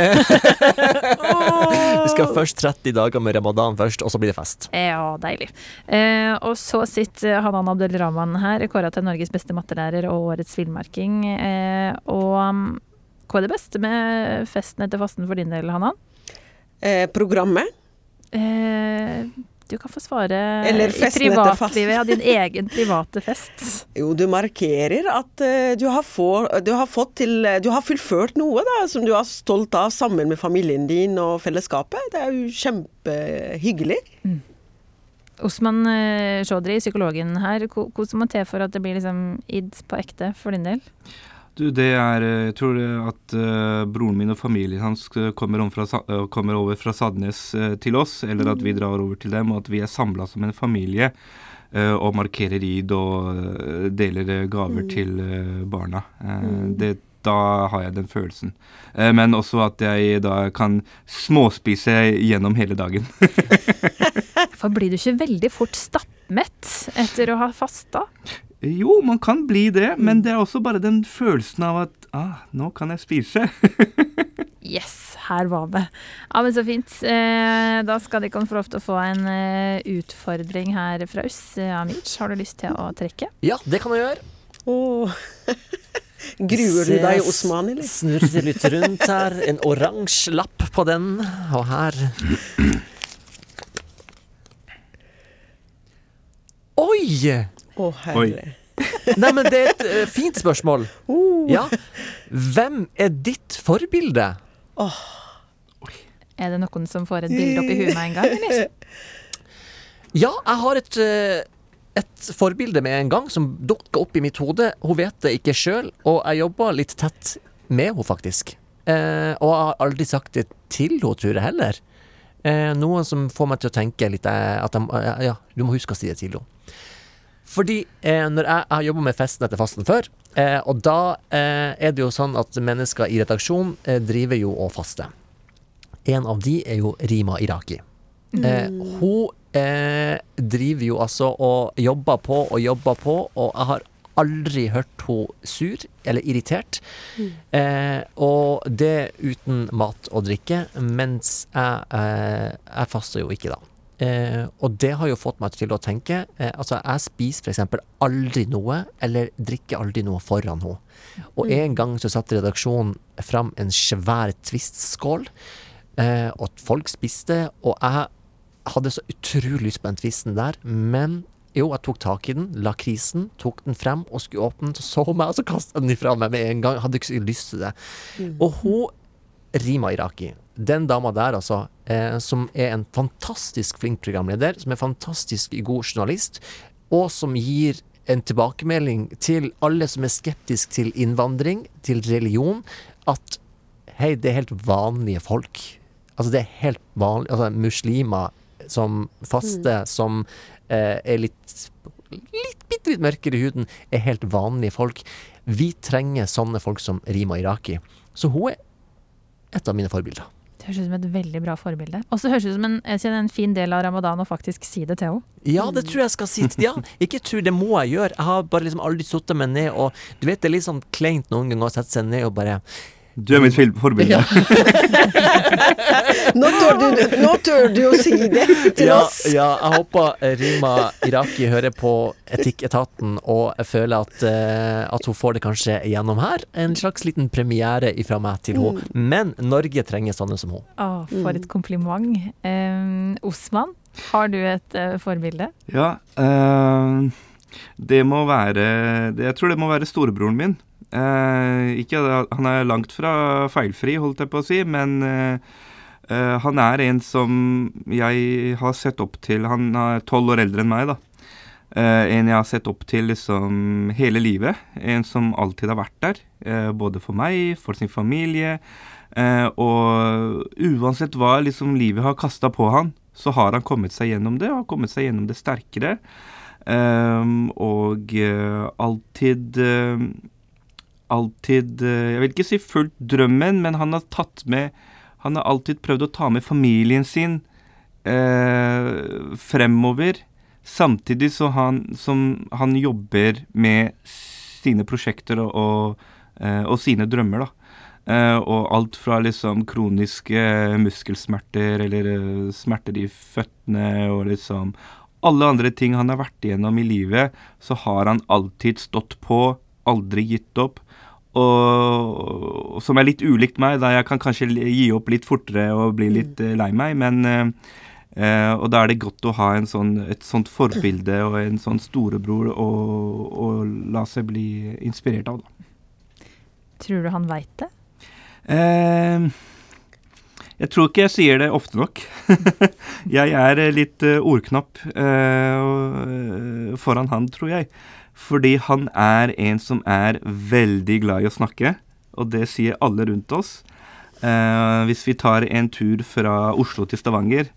Vi skal først 30 dager med ramadan først, og så blir det fest. Ja, deilig. Eh, og så sitter Hanan Abdelrahman her, kåra til Norges beste mattelærer og årets villmarking. Eh, og um, hva er det beste med festen etter fasten for din del, Hanan? Eh, programmet. Eh, Du kan få svare Eller i privatlivet. Ja, din egen private fest. Jo, du markerer at eh, du, har få, du har fått til Du har fullført noe da, som du er stolt av sammen med familien din og fellesskapet. Det er jo kjempehyggelig. Osman eh, Chaudhry, psykologen her, Hvordan må til for at det blir liksom id på ekte for din del? Du, det er eh, Jeg tror det at uh, broren min og familien hans eh, kommer, om fra, eh, kommer over fra Sadnes uh, til oss, eller at vi drar over til dem, og at vi er samla som en familie eh, og markerer id og eh, deler gaver gaver til eh, barna. Mm. det, da har jeg den følelsen. Eh, men også at jeg da kan småspise gjennom hele dagen. For blir du ikke veldig fort stappmett etter å ha fasta? Jo, man kan bli det, men det er også bare den følelsen av at ah, nå kan jeg spise. Yes, her var det. Ja, men så fint. Eh, da skal dere få lov til å få en eh, utfordring her fra oss. Eh, Amir, har du lyst til å trekke? Ja, det kan jeg gjøre. Oh. Gruer du deg, Osman, eller? Snurrer litt rundt her. En oransje lapp på den, og her Oi! Å, herre. Nei, men det er et uh, fint spørsmål. Oh. Ja. Hvem er ditt forbilde? Er det noen som får et bilde opp i huet med en gang, eller? Ja, jeg har et, eh, et forbilde med en gang som dukker opp i mitt hode. Hun vet det ikke sjøl, og jeg jobber litt tett med henne, faktisk. Eh, og jeg har aldri sagt det til henne, tror jeg heller. Eh, noe som får meg til å tenke litt eh, at jeg, ja, du må huske å si det til henne. Fordi eh, når jeg, jeg har jobba med Festen etter fasten før, eh, og da eh, er det jo sånn at mennesker i redaksjon eh, driver jo og faster. En av de er jo Rima Iraki. Eh, hun eh, driver jo altså og jobber på og jobber på, og jeg har aldri hørt henne sur eller irritert. Eh, og det uten mat og drikke, mens jeg, eh, jeg faster jo ikke da. Eh, og det har jo fått meg til å tenke eh, Altså, jeg spiser eksempel aldri noe, eller drikker aldri noe foran henne. Og en gang så satte redaksjonen fram en svær Twist-skål, eh, og folk spiste, og jeg hadde så utrolig lyst på den twisten der, men jo, jeg tok tak i den, la krisen, tok den frem og skulle åpne den, så så hun meg, og så kastet den ifra meg med en gang. Hadde ikke så lyst til det. Og hun, Rima Iraki, den dama der altså, eh, som er en fantastisk flink programleder, som er fantastisk god journalist, og som gir en tilbakemelding til alle som er skeptisk til innvandring, til religion, at hei, det er helt vanlige folk. Altså, det er helt vanlig Altså, muslimer som faster, som eh, er litt litt bitte litt mørkere i huden, er helt vanlige folk. Vi trenger sånne folk som Rima Iraki. Så hun er et av mine forbilder. Det høres ut som et veldig bra forbilde. Og så høres det ut som en, en fin del av ramadan å faktisk si det til henne. Ja, det tror jeg skal si. til Ja, ikke tror det må jeg gjøre. Jeg har bare liksom aldri satt meg ned og Du vet, det er litt sånn kleint noen ganger å sette seg ned og bare Du er mitt filmforbilde. Ja. Nå tør du, nå tør du å si det til Ja, oss. ja, jeg håper Rima Iraki hører på Etikketaten og jeg føler at, eh, at hun får det kanskje gjennom her. En slags liten premiere ifra meg til henne. Men Norge trenger sånne som henne. Å, for et kompliment. Um, Osman, har du et uh, forbilde? Ja, Uh, det må være det, Jeg tror det må være storebroren min. Eh, ikke, han er langt fra feilfri, holdt jeg på å si, men eh, eh, han er en som jeg har sett opp til. Han er tolv år eldre enn meg, da. Eh, en jeg har sett opp til liksom hele livet. En som alltid har vært der. eh, både for meg, for sin familie. Eh, og uansett hva liksom livet har kasta på han, så har han kommet seg gjennom det, og har kommet seg gjennom det sterkere. Ehm, og eh, alltid eh, Alltid eh, Jeg vil ikke si fulgt drømmen, men han har tatt med Han har alltid prøvd å ta med familien sin eh, fremover. Samtidig så han, som han jobber med sine prosjekter og, og, eh, og sine drømmer, da. Eh, og alt fra liksom kroniske muskelsmerter eller smerter i føttene og liksom alle andre ting han har vært igjennom i livet, så har han alltid stått på, aldri gitt opp. Og som er litt ulikt meg, da jeg kan kanskje gi opp litt fortere og bli litt eh, lei meg, men Eh, og da er det godt å ha sånn, et sånt forbilde og en sånn storebror å, å la seg bli inspirert av. Da. Tror du han veit det? Uh, jeg tror ikke jeg sier det ofte nok. jeg er litt uh, ordknapp uh, foran han, tror jeg. Fordi han er en som er veldig glad i å snakke, og det sier alle rundt oss. Eh, hvis vi tar en tur fra Oslo til Stavanger,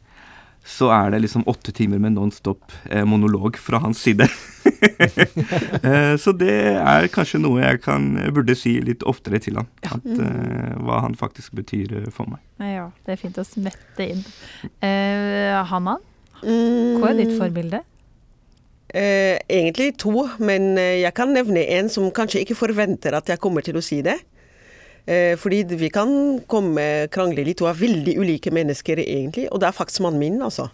så er det liksom åtte timer med nonstop eh, monolog fra hans side. eh, så det er kanskje noe jeg kan, burde si litt oftere til han. At, eh, hva han faktisk betyr eh, for meg. Ja, det er fint å smette inn. Eh, Hanna, hva er ditt forbilde? Eh, egentlig to, men eh, jeg kan nevne en som kanskje ikke forventer at jeg kommer til å si det. Eh, fordi vi kan komme krangle litt og er veldig ulike mennesker egentlig, og det er faktisk mannen min, altså.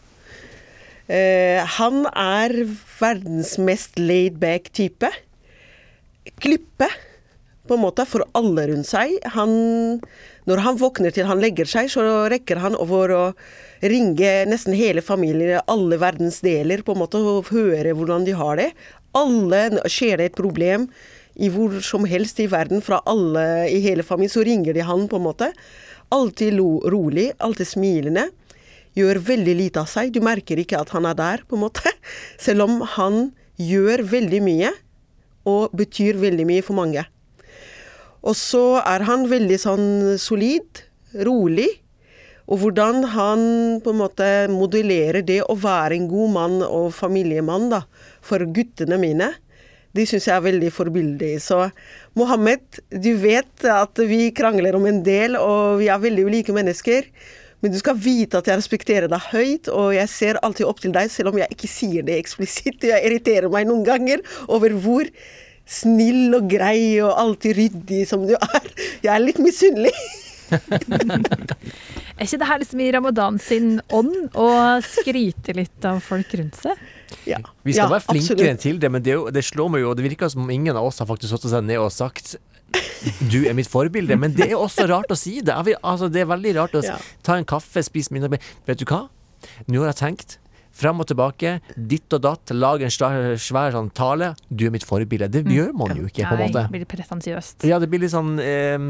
Eh, han er verdens mest laid-back type. Klippe, på en måte, for alle rundt seg. Han, når han våkner til han legger seg, så rekker han over å ringe nesten hele familien, alle verdens deler, på en måte, og høre hvordan de har det. Alle skjer det et problem i hvor som helst i verden, fra alle i hele familien, så ringer de han, på en måte. Alltid rolig, alltid smilende. Gjør veldig lite av seg. Du merker ikke at han er der, på en måte. Selv om han gjør veldig mye, og betyr veldig mye for mange. Og så er han veldig sånn solid, rolig. Og hvordan han på en måte modellerer det å være en god mann og familiemann da, for guttene mine. De syns jeg er veldig forbilledlig. Så Mohammed, du vet at vi krangler om en del, og vi er veldig ulike mennesker. Men du skal vite at jeg respekterer deg høyt, og jeg ser alltid opp til deg, selv om jeg ikke sier det eksplisitt. Jeg irriterer meg noen ganger over hvor snill og grei og alltid ryddig som du er. Jeg er litt misunnelig. er ikke det her liksom i ramadan sin ånd å skryte litt av folk rundt seg? Ja. Vi skal ja, være flinkere absolutt. til det, men det, det, slår meg jo, og det virker som ingen av oss har faktisk satt seg ned og sagt du er mitt forbilde. Men det er også rart å si det. Altså, det er veldig rart å ja. ta en kaffe, spise middag Vet du hva? Nå har jeg tenkt Frem og tilbake, ditt og datt, Lag en svær sånn tale. Du er mitt forbilde. Det mm. gjør man jo ikke, på en måte. Nei, det blir pretensiøst. Ja, det blir litt sånn eh,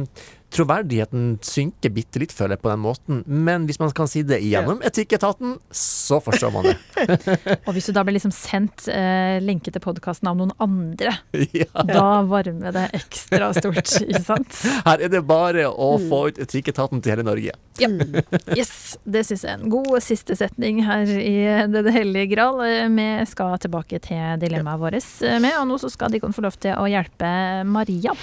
Troverdigheten synker bitte litt, føler jeg, på den måten. Men hvis man kan si det gjennom etikketaten, så forstår man det. og hvis du da blir liksom sendt eh, lenke til podkasten av noen andre, ja. da varmer det ekstra stort, ikke sant? Her er det bare å mm. få ut etikketaten til hele Norge. Ja. Yes, det syns jeg er en god siste setning her i Det hellige gral. Vi skal tilbake til dilemmaet vårt med, og nå så skal de få lov til å hjelpe Maria.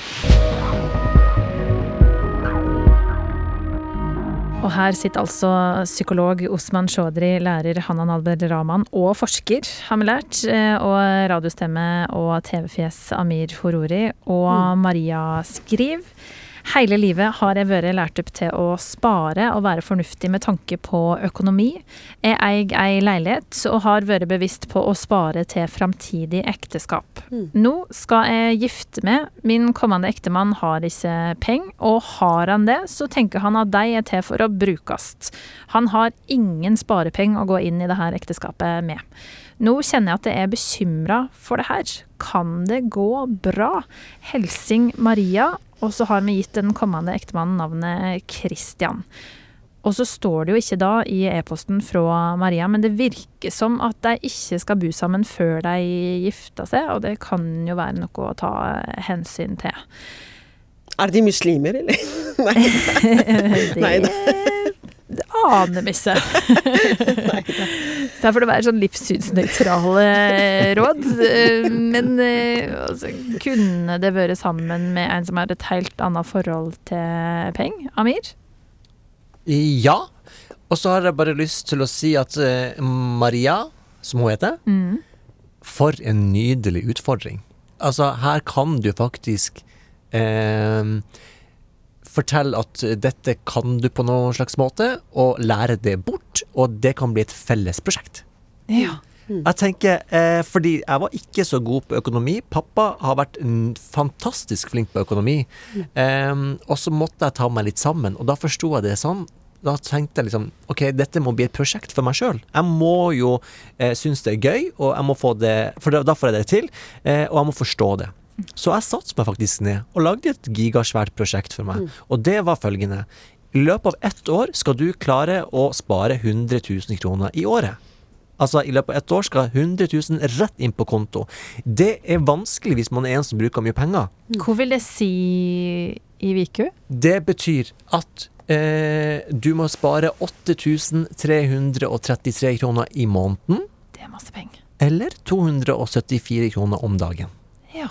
Og her sitter altså psykolog Osman Chaudhry, lærer Hanan Albert Rahman og forsker, har vi lært, eh, og radiostemme og TV-fjes Amir Horori og mm. Maria Skriv. Hele livet har jeg vært lært opp til å spare og være fornuftig med tanke på økonomi. Jeg eier ei leilighet og har vært bevisst på å spare til framtidig ekteskap. Mm. Nå skal jeg gifte meg. Min kommende ektemann har ikke penger, og har han det, så tenker han at de er til for å brukes. Han har ingen sparepenger å gå inn i dette ekteskapet med. Nå kjenner jeg at jeg er bekymra for det her. Kan det gå bra? Helsing Maria og så har vi gitt den kommende ektemannen navnet Christian. Og så står det jo ikke da i e-posten fra Maria, men det virker som at de ikke skal bo sammen før de gifter seg, og det kan jo være noe å ta hensyn til. Er de muslimer, eller? Nei. Nei da aner vi ikke. Der får det være sånn livssynsnøytrale råd. Men eh, altså, kunne det vært sammen med en som har et helt annet forhold til penger? Amir? Ja. Og så har jeg bare lyst til å si at uh, Maria, som hun heter, mm. for en nydelig utfordring. Altså, her kan du faktisk uh, fortelle at dette kan du på noen slags måte, og lære det bort. Og det kan bli et felles prosjekt. Ja. Mm. Jeg tenker, eh, fordi jeg var ikke så god på økonomi. Pappa har vært fantastisk flink på økonomi. Mm. Eh, og så måtte jeg ta meg litt sammen, og da forsto jeg det sånn da tenkte jeg liksom ok, dette må bli et prosjekt for meg sjøl. Jeg må jo eh, synes det er gøy, og jeg må få det, for da, da får jeg det til, eh, og jeg må forstå det. Så jeg satte meg faktisk ned og lagde et gigasvært prosjekt for meg. Og det var følgende. I løpet av ett år skal du klare å spare 100 000 kroner i året. Altså, i løpet av ett år skal 100 000 rett inn på konto. Det er vanskelig hvis man er en som bruker mye penger. Hvor vil det si i Viku? Det betyr at eh, du må spare 8333 kroner i måneden, Det er masse penger. eller 274 kroner om dagen. Ja.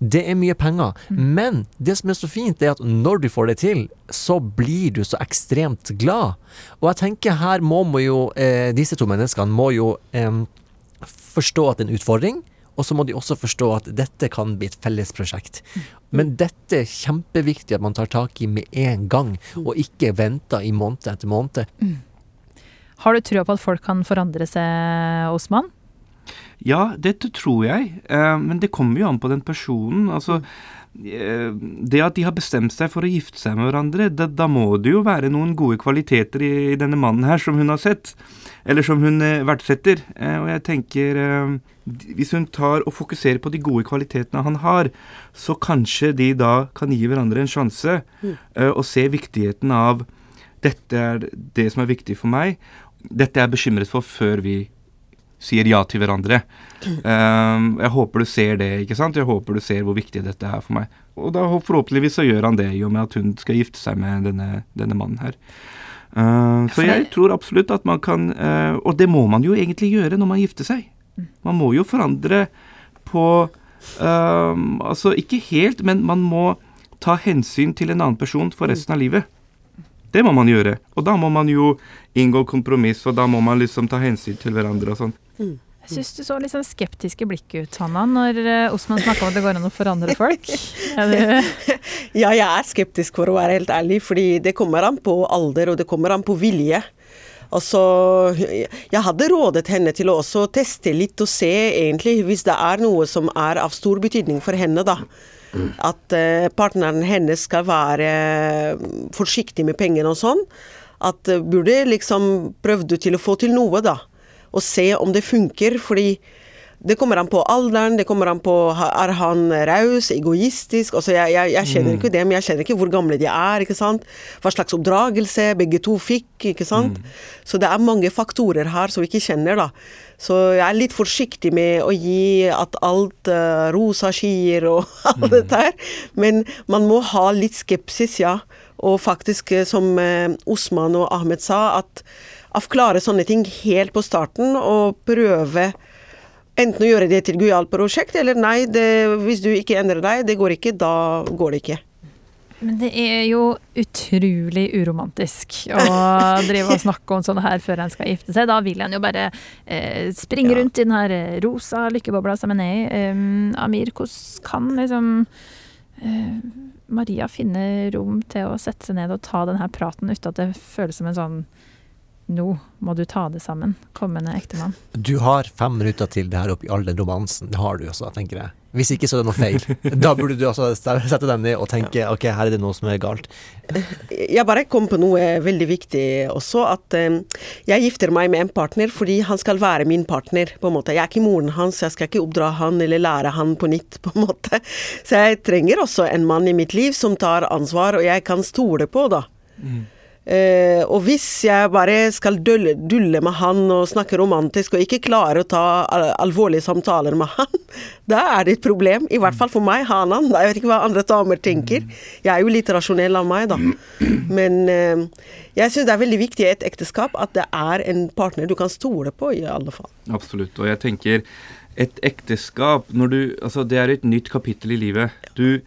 Det er mye penger, men det som er så fint, er at når du får det til, så blir du så ekstremt glad. Og jeg tenker her må må jo, eh, disse to menneskene må jo eh, forstå at det er en utfordring, og så må de også forstå at dette kan bli et felles prosjekt. Men dette er kjempeviktig at man tar tak i med en gang, og ikke venter i måned etter måned. Har du trua på at folk kan forandre seg, Osman? Ja, dette tror jeg, eh, men det kommer jo an på den personen. Altså, eh, det at de har bestemt seg for å gifte seg med hverandre, da, da må det jo være noen gode kvaliteter i, i denne mannen her som hun har sett, eller som hun eh, verdsetter. Eh, og jeg tenker eh, Hvis hun tar og fokuserer på de gode kvalitetene han har, så kanskje de da kan gi hverandre en sjanse, eh, og se viktigheten av dette er det som er viktig for meg. Dette er jeg bekymret for før vi sier ja til hverandre. Um, jeg håper du ser det, ikke sant? Jeg håper du ser hvor viktig dette er for meg. Og da forhåpentligvis så gjør han det, i og med at hun skal gifte seg med denne, denne mannen her. Uh, så jeg tror absolutt at man kan uh, Og det må man jo egentlig gjøre når man gifter seg. Man må jo forandre på ehm, Altså ikke helt, men man må ta hensyn til en annen person for resten av livet. Det må man gjøre. Og da må man jo inngå kompromiss, og da må man liksom ta hensyn til hverandre og sånn. Jeg syns du så litt sånn skeptisk i blikket ut, Hanna, når eh, Osman snakka om at det går an å forandre folk. Ja, jeg er skeptisk, for å være helt ærlig, fordi det kommer an på alder, og det kommer an på vilje. Altså, jeg hadde rådet henne til å også teste litt og se egentlig hvis det er noe som er av stor betydning for henne, da. At eh, partneren hennes skal være eh, forsiktig med pengene og sånn. At eh, burde liksom prøvd til å få til noe, da. Og se om det funker, fordi det kommer an på alderen, det kommer an på Er han raus, egoistisk? Altså, jeg, jeg, jeg kjenner ikke det, men jeg kjenner ikke hvor gamle de er, ikke sant. Hva slags oppdragelse begge to fikk, ikke sant. Så det er mange faktorer her som vi ikke kjenner, da. Så jeg er litt forsiktig med å gi at alt uh, rosa skier og alt dette her. Men man må ha litt skepsis, ja. Og faktisk, eh, som uh, Osman og Ahmed sa, at avklare sånne ting helt på starten og prøve enten å gjøre det til gøyalt prosjekt, eller nei, det, hvis du ikke endrer deg, det går ikke, da går det ikke. men det er jo utrolig uromantisk å drive og snakke om sånne her før en skal gifte seg. Da vil en jo bare eh, springe Ja. rundt i den her rosa lykkebobla som en er i. Um, Amir, hvordan kan liksom eh, Maria finne rom til å sette seg ned og ta denne praten uten at det føles som en sånn Nå må du ta det sammen, kommende ektemann. Du har fem minutter til det her oppi all den romansen. Det har du også, tenker jeg. Hvis ikke så er det noe feil. Da burde du altså sette deg ned og tenke ok, her er det noe som er galt. Jeg bare kom på noe veldig viktig også, at eh, jeg gifter meg med en partner fordi han skal være min partner, på en måte. Jeg er ikke moren hans, jeg skal ikke oppdra han eller lære han på nytt, på en måte. Så jeg trenger også en mann i mitt liv som tar ansvar, og jeg kan stole på, da. Eh, og hvis jeg bare skal dulle, dulle med han og snakke romantisk og ikke klare å ta al alvorlige samtaler med han, da er det et problem. I hvert fall for meg, Hanan. Jeg vet ikke hva andre damer tenker. Jeg er jo litt rasjonell av meg, da. Men uh, jeg syns det er veldig viktig i et ekteskap at det er en partner du kan stole på, i alle fall. Absolutt. Og jeg tenker et ekteskap når du, altså Det er et nytt kapittel i livet. Du,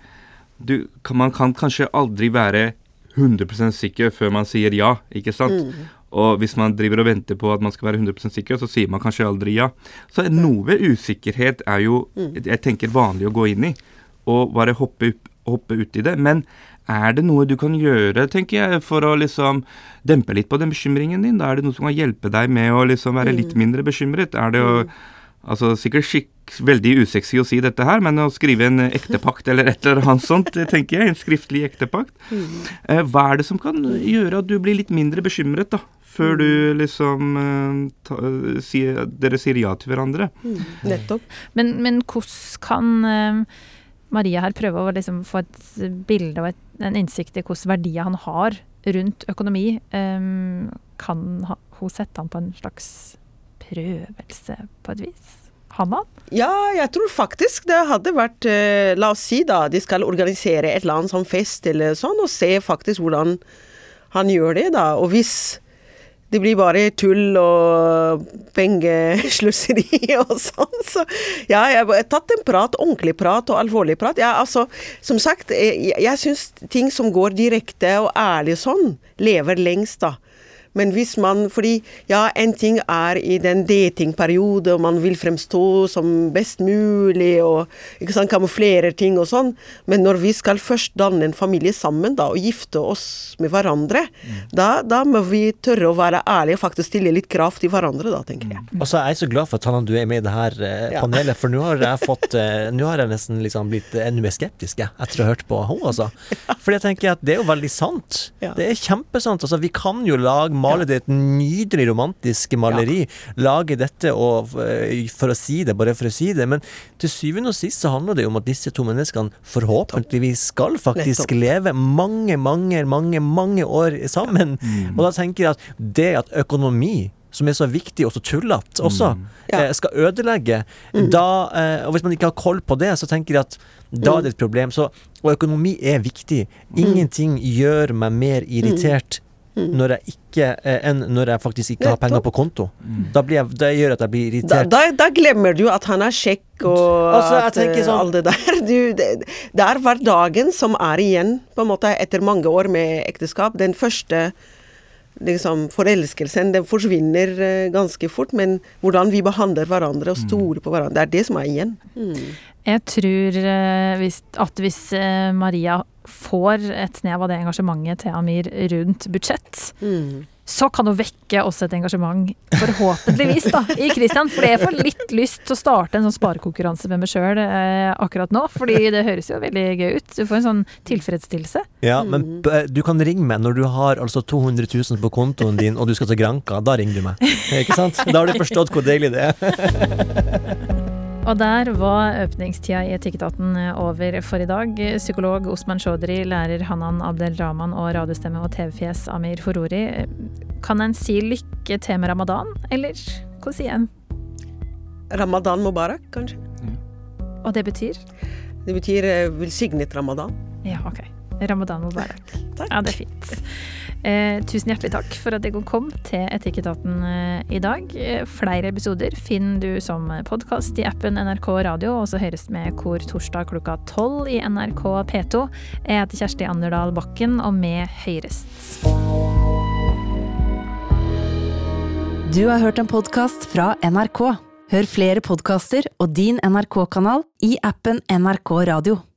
du, man kan kanskje aldri være 100% sikker før man sier ja, ikke sant? Og hvis man driver og venter på at man skal være 100% sikker, så sier man kanskje aldri ja. Så noe usikkerhet er jo jeg tenker vanlig å gå inn i, og bare hoppe, hoppe ut i det. Men er det noe du kan gjøre, tenker jeg, for å liksom dempe litt på den bekymringen din? Da er det noe som kan hjelpe deg med å liksom være litt mindre bekymret? Er det å Altså sikkert skikk, veldig usexy å si dette her, men å skrive en ektepakt eller et eller annet sånt, tenker jeg, en skriftlig ektepakt. Eh, hva er det som kan gjøre at du blir litt mindre bekymret, da? Før du liksom eh, ta, si, Dere sier ja til hverandre. Nettopp. Men, men hvordan kan eh, Maria her prøve å liksom få et bilde og et, en innsikt i hvilke verdier han har rundt økonomi? Eh, kan ha, hun sette han på en slags prøvelse, på et vis? Hanna? Ja, jeg tror faktisk det hadde vært eh, La oss si da, de skal organisere et eller annet sånn fest eller sånn, og se faktisk hvordan han gjør det, da. Og hvis det blir bare tull og pengeslusseri og sånn, så ja, jeg har tatt en prat, ordentlig prat og alvorlig prat. Ja, altså, som sagt, jeg, jeg syns ting som går direkte og ærlig sånn, lever lengst, da. Men hvis man Fordi ja, en ting er i den datingperiode, og man vil fremstå som best mulig, og ikke sant, kamuflere ting og sånn, men når vi skal først danne en familie sammen da, og gifte oss med hverandre, da, da må vi tørre å være ærlige og faktisk stille litt krav til hverandre, da, tenker jeg. Og så er jeg så glad for at Hanna, du er med i det her eh, Ja. panelet, for nå har jeg fått eh, Nå har jeg nesten liksom blitt enda mer skeptisk jeg, etter å ha hørt på henne, altså. For jeg tenker at det er jo veldig sant. Ja. Det er kjempesant. Altså, vi kan jo lage, male det et nydelig romantisk maleri. Lage dette og, eh, for å si det, bare for å si det. Men til syvende og sist så handler det om at disse to menneskene forhåpentligvis skal faktisk Nettopp. leve mange, mange, mange, mange år sammen. Og da tenker jeg at det at økonomi som er så viktig og så tullete også, Ja. eh, skal ødelegge. Da, eh, og hvis man ikke har koll på det, så tenker jeg at da er det et problem. Så, og økonomi er viktig. Ingenting gjør meg mer irritert når jeg ikke, eh, enn når jeg faktisk ikke har penger på konto. Da, blir jeg, det gjør at jeg blir irritert. da, da glemmer du at han er kjekk og Altså, at, eh, sånn- alt det der. Du, det, det er hverdagen som er igjen, på en måte, etter mange år med ekteskap. Den første liksom, forelskelsen, den forsvinner eh, ganske fort. Men hvordan vi behandler hverandre og stoler på hverandre, det er det som er igjen. Jeg tror eh, at hvis eh, Maria får et snev av det engasjementet til Amir rundt budsjett, så kan hun vekke også et engasjement, forhåpentligvis, da, i Christian. For jeg får litt lyst til å starte en sånn sparekonkurranse med meg sjøl eh, akkurat nå. Fordi det høres jo veldig gøy ut. Du får en sånn tilfredsstillelse. Ja, men du kan ringe meg når du har altså 200 000 på kontoen din og du skal til Granka. Da ringer du meg. Ikke sant? Da har du forstått hvor deilig det er. Og der var åpningstida i Etikketaten over for i dag. Psykolog Osman Chaudhry, lærer Hanan Abdel Rahman og radiostemme og TV-fjes Amir Horori. Kan en si lykke til med ramadan, eller hva sier en? Ramadan mubarak, kanskje. Og det betyr? Det betyr eh, velsignet ramadan. Ja, ok. Ramadan mubarak. Takk. Ja, det er fint. Eh, tusen hjertelig takk for at dere kom til Etikketaten eh, i dag. Eh, flere episoder finner du som podkast i appen NRK Radio, og så høres med kor torsdag klokka tolv i NRK P2. Jeg heter Kjersti Anderdal Bakken, og med høyrest. Du har hørt en podkast fra NRK. Hør flere podkaster og din NRK-kanal i appen NRK Radio.